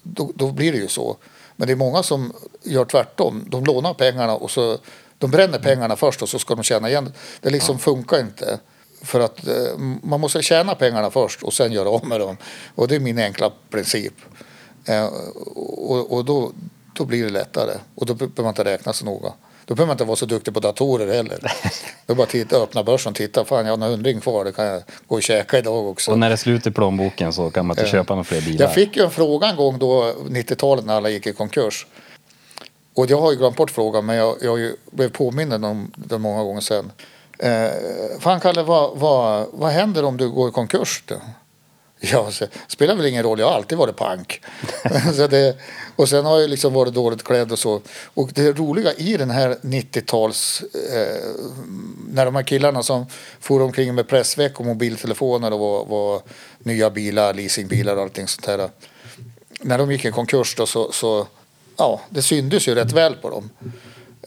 Då, då blir det ju så. Men det är många som gör tvärtom. De lånar pengarna och så de bränner pengarna först och så ska de tjäna igen. Det liksom funkar inte. För att eh, man måste tjäna pengarna först och sen göra av med dem. Och det är min enkla princip. Eh, och och då, då blir det lättare. Och då behöver man inte räkna så noga. Då behöver man inte vara så duktig på datorer heller. (laughs) Då bara titta, öppna börsen och titta. Fan, jag har en hundring kvar. Det kan jag gå och käka idag också. Och när det är slut i plånboken så kan man inte köpa några fler bilar. Jag fick ju en fråga en gång då, 90-talet när alla gick i konkurs. Och jag har ju glömt bort frågan men jag, jag blev påmind om den många gånger sen. Eh, fan Kalle, vad, vad, vad händer om du går i konkurs? Då? Ja, så, spelar väl ingen roll, jag har alltid varit pank. (laughs) det, och sen har jag liksom varit dåligt klädd och så. Och det roliga i den här 90-tals... Eh, när de här killarna som for omkring med pressväck och mobiltelefoner och var, var nya bilar, leasingbilar och allting sånt här. När de gick i konkurs då så, så ja, det syndes ju rätt väl på dem.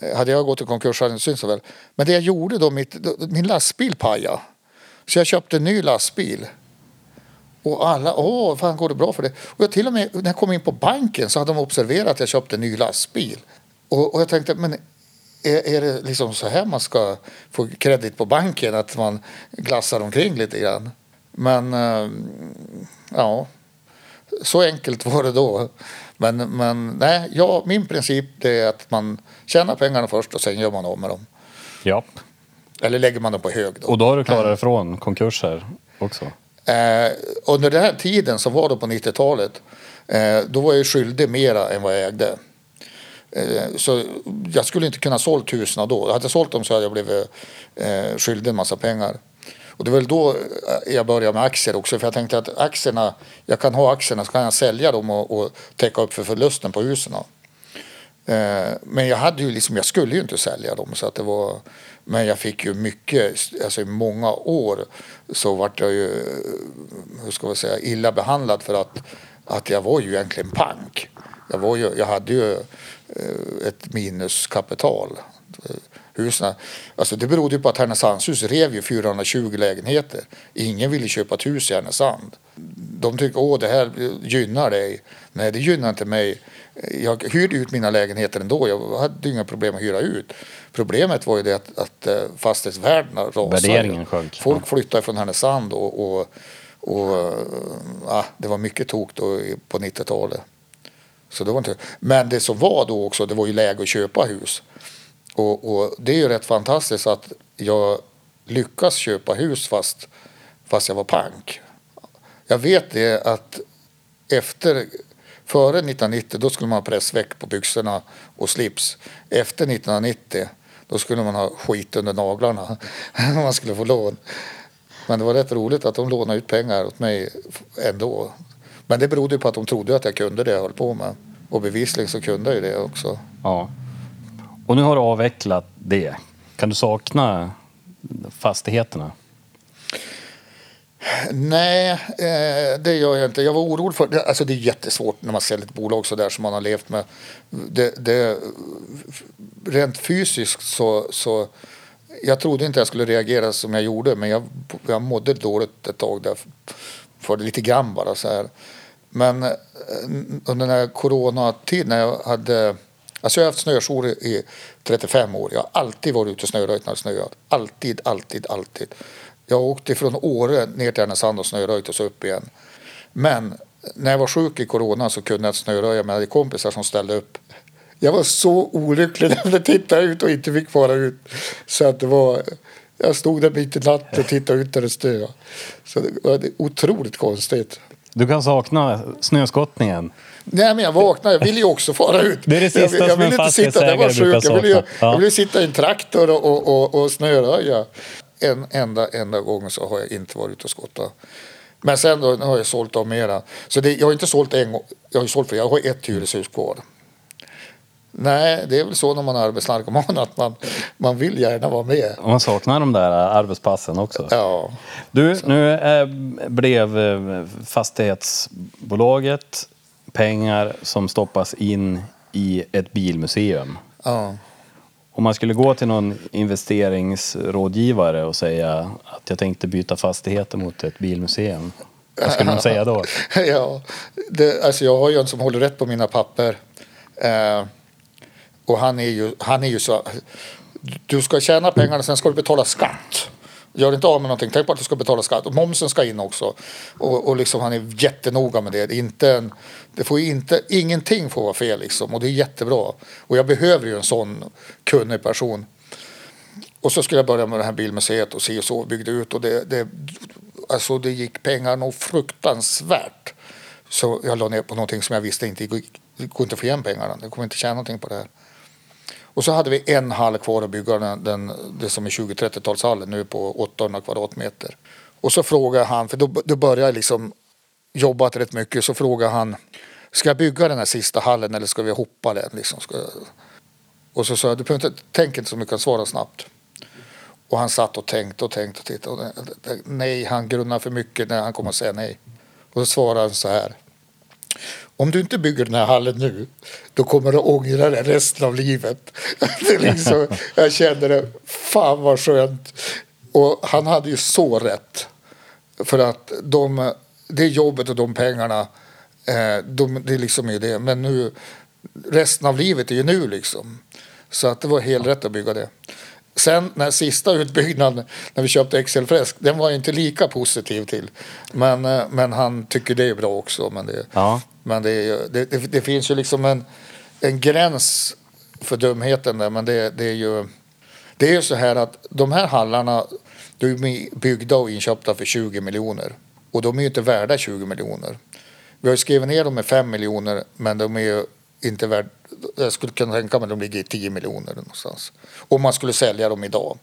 Eh, hade jag gått i konkurs hade det inte synts så väl. Men det jag gjorde då, mitt, min lastbil pajade. Så jag köpte en ny lastbil. Och alla, åh, fan går det bra för det? Och jag till och med, när jag kom in på banken så hade de observerat att jag köpte en ny lastbil. Och, och jag tänkte, men är, är det liksom så här man ska få kredit på banken? Att man glassar omkring lite grann? Men, eh, ja, så enkelt var det då. Men, men nej, ja, min princip det är att man tjänar pengarna först och sen gör man av med dem. Ja. Eller lägger man dem på hög då. Och då har du klarat dig från konkurser också. Eh, under den här tiden som var då på 90-talet, eh, då var jag skyldig mera än vad jag ägde. Eh, så jag skulle inte kunna sålt husen då. Hade jag sålt dem så hade jag blivit eh, skyldig en massa pengar. Och det var väl då eh, jag började med aktier också. För jag tänkte att aktierna, jag kan ha aktierna så kan jag sälja dem och, och täcka upp för förlusten på husen. Eh, men jag hade ju liksom, jag skulle ju inte sälja dem så att det var men jag fick ju mycket, alltså i många år så vart jag ju, eh, hur ska man säga, illa behandlad för att, att jag var ju egentligen pank. Jag, var ju, jag hade ju eh, ett minuskapital. Husen, alltså det berodde ju på att Härnösandshus rev ju 420 lägenheter. Ingen ville köpa ett hus i Härnösand. De tycker åh det här gynnar dig. Nej det gynnar inte mig. Jag hyrde ut mina lägenheter ändå. Jag hade inga problem att hyra ut. Problemet var ju det att, att eh, fastighetsvärdena rasade. Värderingen sjönk. Folk flyttade från Härnösand och, och, och ja, det var mycket tok då på 90-talet. Så det var inte, men det som var då också, det var ju läge att köpa hus. Och, och det är ju rätt fantastiskt att jag lyckas köpa hus fast, fast jag var pank. Jag vet det att efter, före 1990 då skulle man ha pressväck på byxorna och slips. Efter 1990 då skulle man ha skit under naglarna (laughs) om man skulle få lån. Men det var rätt roligt att de lånade ut pengar åt mig ändå. Men det berodde ju på att de trodde att jag kunde det jag höll på med. Och bevisligen så kunde jag ju det också. Ja. Och nu har du avvecklat det. Kan du sakna fastigheterna? Nej, eh, det gör jag inte. Jag var orolig för... det- Alltså det är jättesvårt när man säljer ett bolag så där som man har levt med. Det, det, rent fysiskt så, så... Jag trodde inte jag skulle reagera som jag gjorde men jag, jag mådde dåligt ett tag där. För lite grann bara så här. Men eh, under den här coronatiden när jag hade... Alltså jag har haft snöskor i 35 år. Jag har alltid varit ute och snöröjt när det snöat. Alltid, alltid, alltid. Jag åkte från Åre ner till Härnösand och snöröjt och så upp igen. Men när jag var sjuk i corona så kunde jag inte snöröja men jag hade kompisar som ställde upp. Jag var så olycklig när jag tittade ut och inte fick fara ut. Så att det var... Jag stod där mitt i natten och tittade ut där det snöade. Så det var otroligt konstigt. Du kan sakna snöskottningen. Nej men jag vaknade, jag ville ju också fara ut. Det är det sista jag, jag som en ville inte sitta där var sjuk. Jag ville, ju. Ja. jag ville sitta i en traktor och, och, och, och snöröja. En enda, enda gång så har jag inte varit ute och skottat. Men sen då, nu har jag sålt av mera. Så det, jag har inte sålt en gång. Jag har ju sålt för jag har ett hyreshus kvar. Nej, det är väl så när man är arbetsnarkoman att man, man vill gärna vara med. Och man saknar de där arbetspassen också. Ja. Du, nu eh, blev eh, fastighetsbolaget pengar som stoppas in i ett bilmuseum. ja. Om man skulle gå till någon investeringsrådgivare och säga att jag tänkte byta fastigheter mot ett bilmuseum. Vad skulle de säga då? (laughs) ja, det, alltså jag har ju en som håller rätt på mina papper. Eh, och han är, ju, han är ju så... Du ska tjäna pengarna, sen ska du betala skatt. Gör inte av med någonting, tänk på att du ska betala skatt. Och momsen ska in också. Och, och liksom, han är jättenoga med det. det, inte en, det får inte, ingenting får vara fel liksom. Och det är jättebra. Och jag behöver ju en sån kunnig person. Och så skulle jag börja med det här bilmuseet och se och så byggde ut och det, det, alltså det gick pengar nog fruktansvärt. Så jag la ner på någonting som jag visste inte gick, det går inte att få igen pengarna. Det kommer inte tjäna någonting på det här. Och så hade vi en hall kvar att bygga, den, den, det som är 20-30-talshallen nu på 800 kvadratmeter. Och så frågade han, för då, då började jag liksom jobbat rätt mycket, så frågade han Ska jag bygga den här sista hallen eller ska vi hoppa den? Liksom, ska... Och så sa jag, du behöver inte, tänk inte så mycket, svara snabbt. Och han satt och tänkte och tänkte och tittade. Och nej, han grunnar för mycket när han kommer att säga nej. Och så svarade han så här. Om du inte bygger den här hallen nu, då kommer du ångra det resten av livet. (laughs) Det liksom, jag kände det, fan vad skönt. Och han hade ju så rätt. För att de, det jobbet och de pengarna, eh, de, det liksom är det. Men nu, resten av livet är ju nu liksom. Så att det var helt rätt att bygga det. Sen när sista utbyggnaden, när vi köpte Excel Fresk, den var jag inte lika positiv till. Men, eh, men han tycker det är bra också. Men det, Ja. men det, det, det, det finns ju liksom en, en gräns för dumheten där. Men det, det är ju det är ju så här att de här hallarna de är byggda och inköpta för 20 miljoner. Och de är ju inte värda 20 miljoner. Vi har skrivit ner dem med 5 miljoner men de är ju inte värda... Jag skulle kunna tänka mig att de ligger i 10 miljoner någonstans. Om man skulle sälja dem idag.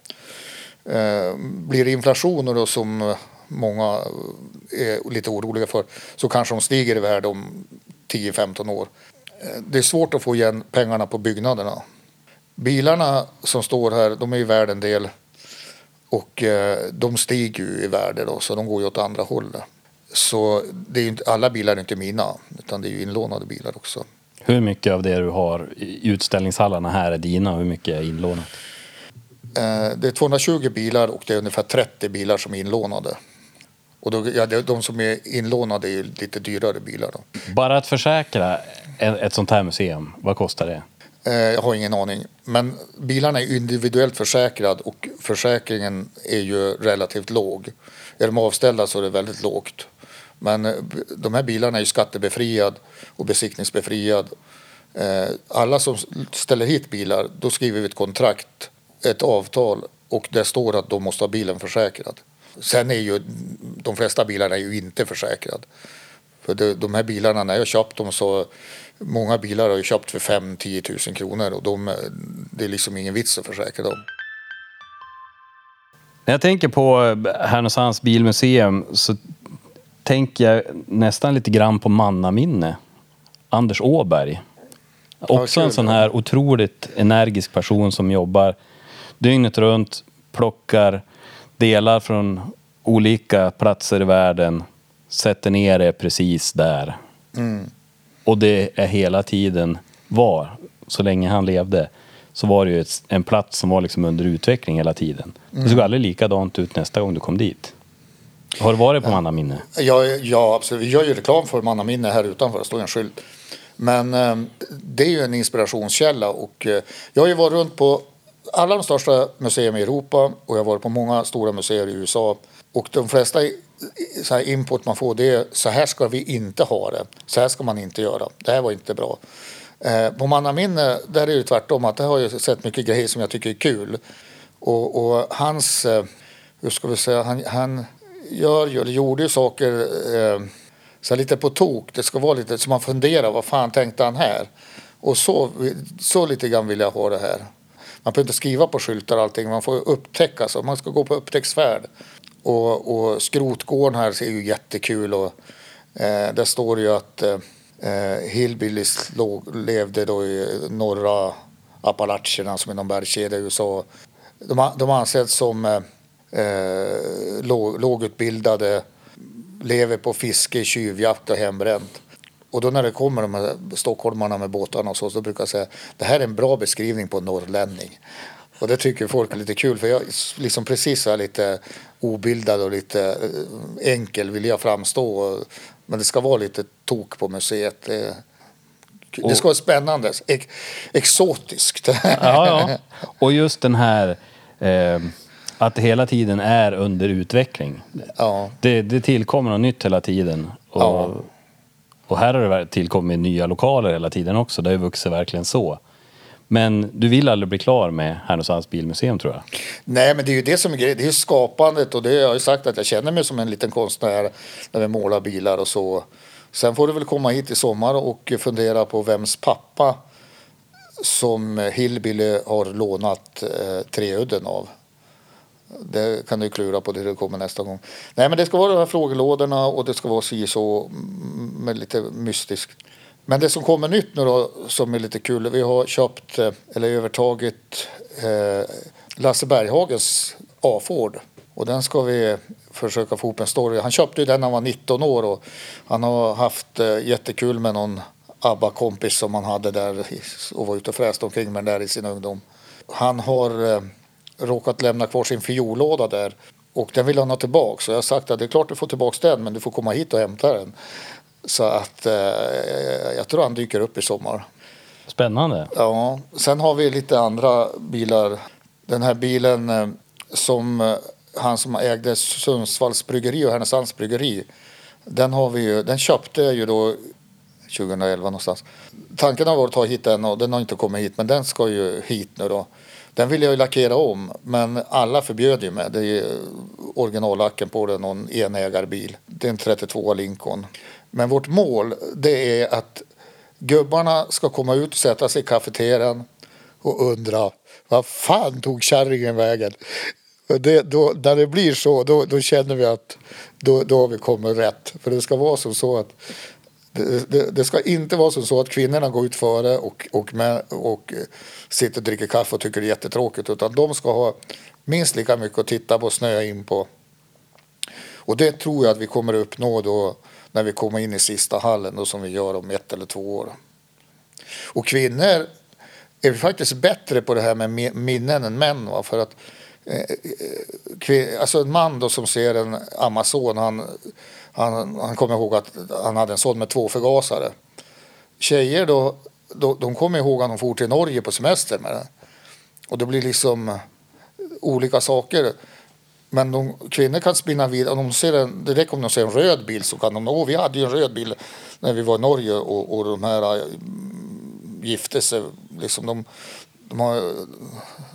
Eh, blir det inflationer då som många eh, är lite oroliga för så kanske de stiger i värde om 10-15 år. Eh, det är svårt att få igen pengarna på byggnaderna. Bilarna som står här, de är ju värda en del. Och de stiger ju i värde då, så de går ju åt andra hållet. Så det är inte, alla bilar är inte mina, utan det är ju inlånade bilar också. Hur mycket av det du har i utställningshallarna här är dina och hur mycket är inlånat? Eh, det är 220 bilar och det är ungefär 30 bilar som är inlånade. Och då, ja, de som är inlånade är lite dyrare bilar då. Bara att försäkra ett sånt här museum, vad kostar det? Eh, Jag har ingen aning. Men bilarna är individuellt försäkrad och försäkringen är ju relativt låg. Är de avställda så är det väldigt lågt. Men eh, de här bilarna är ju skattebefriad och besiktningsbefriad. Eh, alla som ställer hit bilar, då skriver vi ett kontrakt, ett avtal och det står att de måste ha bilen försäkrad. Sen är ju de flesta bilarna är ju inte försäkrade. För de här bilarna, när jag köpt dem så Många bilar har jag köpt för 5-10 000 kronor och de, det är liksom ingen vits att försäkra dem. När jag tänker på Härnösands bilmuseum så tänker jag nästan lite grann på mannaminne. Anders Åberg. Också en sån här otroligt energisk person som jobbar dygnet runt, plockar delar från olika platser i världen, sätter ner det precis där. Och det är hela tiden var, så länge han levde, så var det ju ett, en plats som var liksom under utveckling hela tiden. Det såg aldrig likadant ut nästa gång du kom dit. Har du varit på mannaminne? Ja, ja, absolut. Vi gör ju reklam för Mannaminne här utanför. Det står en skylt. Men eh, det är ju en inspirationskälla. Och, eh, jag har ju varit runt på alla de största museerna i Europa och jag har varit på många stora museer i USA. Och de flesta så här input man får det är så här ska vi inte ha det. Så här ska man inte göra. Det här var inte bra. Eh, på Mannaminne där är det ju tvärtom. Att det har jag sett mycket grejer som jag tycker är kul. Och, och hans, eh, hur ska vi säga, han, han gör ju, eller gjorde ju saker eh, så lite på tok. Det ska vara lite så man funderar, vad fan tänkte han här? Och så, så lite grann vill jag ha det här. Man behöver inte skriva på skyltar och allting, man får upptäcka. Så man ska gå på upptäcktsfärd. Och, och skrotgården här är ju jättekul. Och, eh, där står det ju att eh, eh hillbillies låg, levde då i norra Appalacherna som är någon bergskedja i USA. De, de anses som eh, eh, låg, lågutbildade, lever på fiske, tjuvjakt och hembränt. Och då när det kommer de här stockholmarna med båtarna och så, så brukar jag säga det här är en bra beskrivning på en norrlänning. Och det tycker folk är lite kul för jag liksom precis så här lite obildad och lite eh, enkel vill jag framstå. Men det ska vara lite tok på museet. Det, det ska vara spännande, ex, exotiskt. Ja, ja. (laughs) Och just den här eh, att det hela tiden är under utveckling. ja. Det, det tillkommer något nytt hela tiden. Och, Ja. och här har det tillkommit nya lokaler hela tiden också. Det har ju vuxit verkligen så. Men du vill aldrig bli klar med Härnösands bilmuseum tror jag. Nej, men det är ju det som är grejen. Det är skapandet och det har jag ju sagt att jag känner mig som en liten konstnär när vi målar bilar och så. Sen får du väl komma hit i sommar och fundera på vems pappa som Hillbilly har lånat eh, Treudden av. Det kan du klura på det du kommer nästa gång. Nej, men det ska vara de här frågelådorna och det ska vara si så med lite mystiskt. Men det som kommer nytt nu då som är lite kul. Vi har köpt eh, eller övertagit eh, Lasse Berghagens A-Ford. Och den ska vi försöka få ihop en story. Han köpte ju den när han var 19 år och han har haft eh, jättekul med någon ABBA-kompis som han hade där och var ute och fräste omkring med den där i sin ungdom. Han har eh, råkat lämna kvar sin fiollåda där och den vill han ha tillbaka. Så jag har sagt att det är klart du får tillbaka den men du får komma hit och hämta den. Så att eh, jag tror han dyker upp i sommar. Spännande. Ja, sen har vi lite andra bilar. Den här bilen eh, som eh, han som ägde Sundsvalls bryggeri och Härnösands bryggeri. Den, har vi ju, den köpte jag ju då 2011 någonstans. Tanken har varit att ta hit den och den har inte kommit hit men den ska ju hit nu då. Den ville jag ju lackera om men alla förbjöd ju mig. Det är ju originallacken på den, någon enägarbil. Det är en 32 Lincoln. Men vårt mål det är att gubbarna ska komma ut och sätta sig i kafeterian och undra vad fan tog kärringen vägen? Det, då, när det blir så, då, då känner vi att då, då har vi kommit rätt. För det ska vara som så att det, det, det ska inte vara som så att kvinnorna går ut före och, och, med, och eh, sitter och dricker kaffe och tycker det är jättetråkigt. Utan de ska ha minst lika mycket att titta på och snöa in på. Och det tror jag att vi kommer att uppnå då när vi kommer in i sista hallen då som vi gör om ett eller två år. Och kvinnor är faktiskt bättre på det här med minnen än män. Va? För att eh, eh kvin- alltså en man då som ser en Amazon, han, han, han kommer ihåg att han hade en sån med två förgasare. Tjejer då, då de kommer ihåg att de for till Norge på semester med den. Och det blir liksom eh, olika saker. Men de, kvinnor kan spinna vidare. Om de ser en, det räcker om de ser en röd bil så kan de... Åh, vi hade ju en röd bil när vi var i Norge och, och de här eh, gifte sig. Liksom de, de har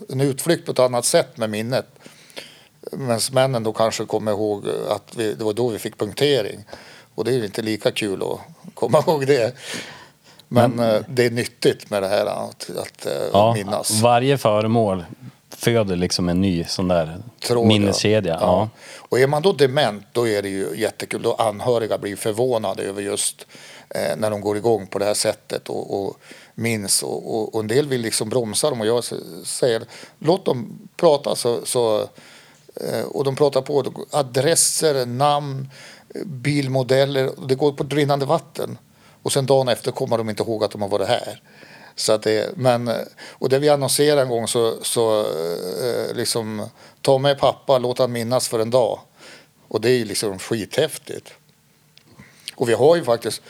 en utflykt på ett annat sätt med minnet. Männen då kanske kommer ihåg att vi, det var då vi fick punktering. Och det är ju inte lika kul att komma (laughs) ihåg det. Men eh, det är nyttigt med det här att, att eh, Ja, minnas. varje föremål föder liksom en ny sån där Tråd, minneskedja. Ja. Ja. Och är man då dement då är det ju jättekul. Då anhöriga blir förvånade över just eh, när de går igång på det här sättet och, och minns. Och, och, och en del vill liksom bromsa dem och jag säger låt dem prata så, så Eh, och de pratar på adresser, namn, bilmodeller. Det går på rinnande vatten. Och sen dagen efter kommer de inte ihåg att de har varit här. Så att det, men, eh, och det vi annonserade en gång så, så eh, liksom ta med pappa, låt han minnas för en dag. Och det är ju liksom skithäftigt. Och vi har ju faktiskt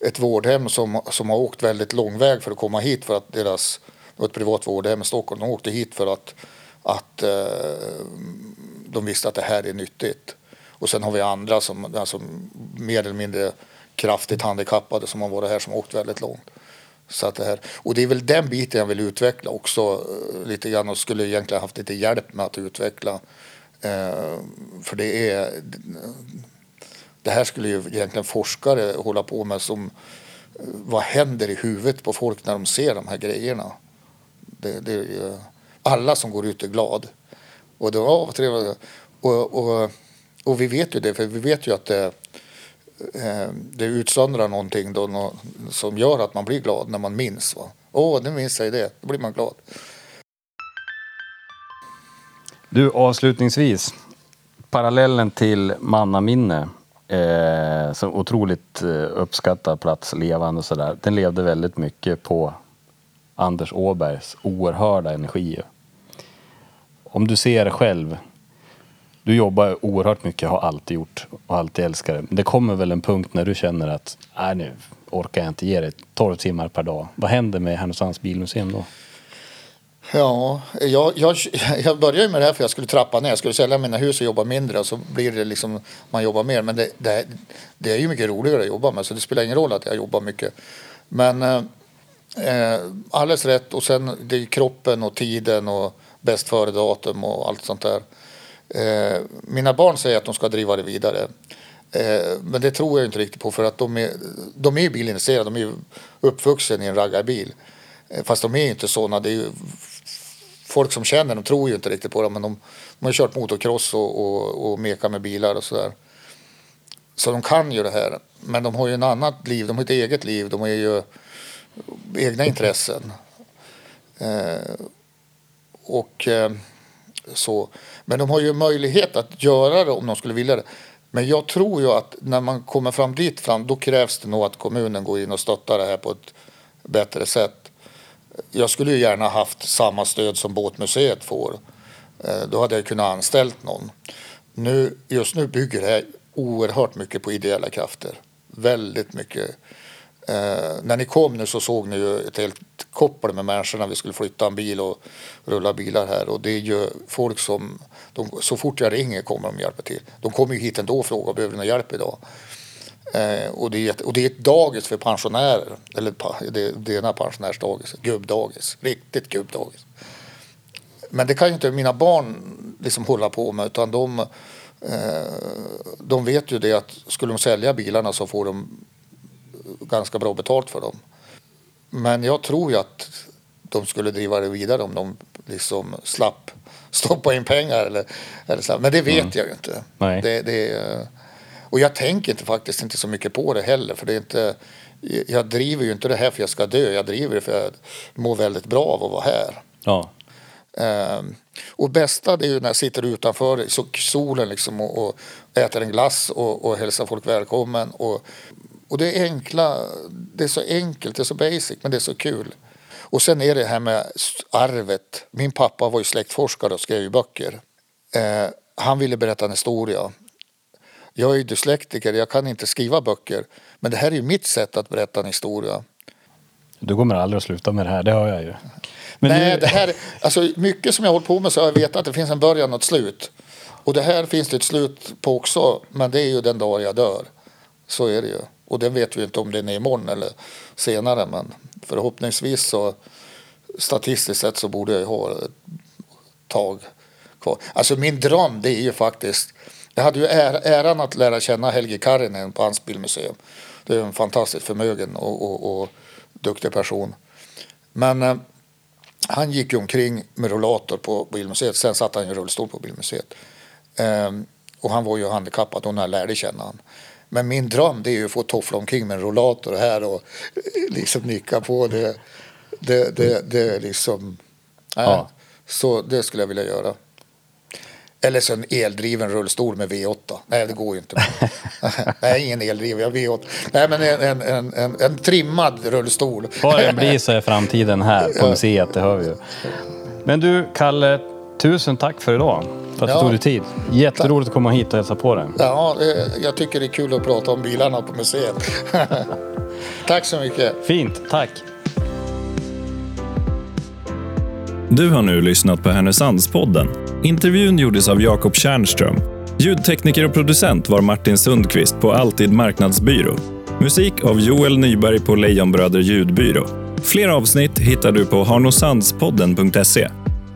ett vårdhem som, som har åkt väldigt lång väg för att komma hit för att deras, det var ett privat vårdhem i Stockholm, de åkte hit för att, att eh, de visste att det här är nyttigt. Och sen har vi andra som alltså, mer eller mindre kraftigt handikappade som har varit här som har åkt väldigt långt. Så att det här, och det är väl den biten jag vill utveckla också eh, lite grann och skulle egentligen haft lite hjälp med att utveckla. Eh, för det är det här skulle ju egentligen forskare hålla på med som eh, vad händer i huvudet på folk när de ser de här grejerna? Det, det, alla som går ut är glad. Och, det, ja, och, och, och vi vet ju det, för vi vet ju att det, eh, det utsöndrar någonting då, som gör att man blir glad när man minns. Åh, oh, nu minns jag det. Då blir man glad. Du, avslutningsvis. Parallellen till mannaminne. Eh, som otroligt eh, uppskattad plats, levande och sådär. Den levde väldigt mycket på Anders Åbergs oerhörda energi. Om du ser själv du jobbar oerhört mycket, har alltid gjort och alltid älskar det. Det kommer väl en punkt när du känner att, nej nu orkar jag inte ge det 12 timmar per dag. Vad händer med Härnösands bilmuseum då? Ja, jag, jag, jag började med det här för jag skulle trappa ner. Jag skulle sälja mina hus och jobba mindre och så blir det liksom, man jobbar mer. Men det, det, det är ju mycket roligare att jobba med så det spelar ingen roll att jag jobbar mycket. Men eh, eh alldeles rätt och sen det är kroppen och tiden och bäst före datum och allt sånt där. Eh, mina barn säger att de ska driva det vidare. Eh, men det tror jag inte riktigt på för att de är, de är bilintresserade. De är uppvuxna i en raggarbil. Eh, fast de är inte sådana. Det är ju, folk som känner dem tror ju inte riktigt på dem. Men de, de har kört motocross och, och, och mekat med bilar och sådär. Så de kan ju det här. Men de har ju ett annat liv. De har ett eget liv. De har ju egna intressen. Eh, och eh, så. Men de har ju möjlighet att göra det om de skulle vilja det. Men jag tror ju att när man kommer fram dit fram då krävs det nog att kommunen går in och stöttar det här på ett bättre sätt. Jag skulle ju gärna haft samma stöd som båtmuseet får. Eh, då hade jag kunnat anställt någon. Nu, just nu bygger det här oerhört mycket på ideella krafter. Väldigt mycket. Eh, när ni kom nu så såg ni ju ett helt koppel med människor när vi skulle flytta en bil och rulla bilar här. Och det är ju folk som, de, så fort jag ringer kommer de hjälpa till. De kommer ju hit ändå och frågar behöver ni hjälp idag. Eh, och, det är ett, och det är ett dagis för pensionärer. Eller det, det ena pensionärsdagis, gubbdagis. Riktigt gubbdagis. Men det kan ju inte mina barn liksom hålla på med utan de, eh, de vet ju det att skulle de sälja bilarna så får de ganska bra betalt för dem. Men jag tror ju att de skulle driva det vidare om de liksom slapp stoppa in pengar. Eller, eller så. Men det vet mm. jag ju inte. Nej. Det, det, och jag tänker inte, faktiskt inte så mycket på det heller. För det är inte, jag driver ju inte det här för jag ska dö. Jag driver det för att jag mår väldigt bra av att vara här. Ja. Um, och bästa det är ju när jag sitter utanför solen liksom och, och äter en glass och, och hälsar folk välkommen. Och och det är enkla, det är så enkelt, det är så basic, men det är så kul. Och sen är det här med arvet. Min pappa var ju släktforskare och skrev ju böcker. Eh, han ville berätta en historia. Jag är ju dyslektiker, jag kan inte skriva böcker. Men det här är ju mitt sätt att berätta en historia. Du kommer aldrig att sluta med det här, det hör jag ju. Men Nej, nu... det här, alltså mycket som jag har hållit på med så har jag vetat att det finns en början och ett slut. Och det här finns det ett slut på också, men det är ju den dag jag dör. Så är det ju. Och det vet vi inte om den är imorgon eller senare men förhoppningsvis så statistiskt sett så borde jag ha ett tag kvar. Alltså min dröm det är ju faktiskt jag hade ju äran att lära känna Helge Karinen på hans bilmuseum. Det är en fantastiskt förmögen och, och, och duktig person. Men eh, han gick ju omkring med rollator på bilmuseet. Sen satt han i rullstol på bilmuseet. Eh, och han var ju handikappad och när jag lärde känna honom. Men min dröm det är ju att få toffla omkring med en rollator här och eh, liksom nicka på det. Det, det, det är liksom... Nej. Ja. Så det skulle jag vilja göra. Eller så en eldriven rullstol med V8. Nej, det går ju inte. (laughs) Nej, ingen eldriven, jag har V8. Nej, men en, en, en, en, en trimmad rullstol. Vad det blir så är framtiden här på museet, det hör vi ju. Men du, Kalle, tusen tack för idag. För att du Ja. tog dig tid. Jätteroligt att komma hit och hälsa på dig. Ja, jag tycker det är kul att prata om bilarna på museet. (laughs) Tack så mycket. Fint, tack. Du har nu lyssnat på Härnösandspodden. Intervjun gjordes av Jakob Tjärnström. Ljudtekniker och producent var Martin Sundqvist på Alltid Marknadsbyrå. Musik av Joel Nyberg på Lejonbröder ljudbyrå. Fler avsnitt hittar du på harnosandspodden.se.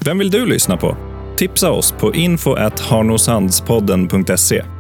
Vem vill du lyssna på? Tipsa oss på info@harnosandspodden.se.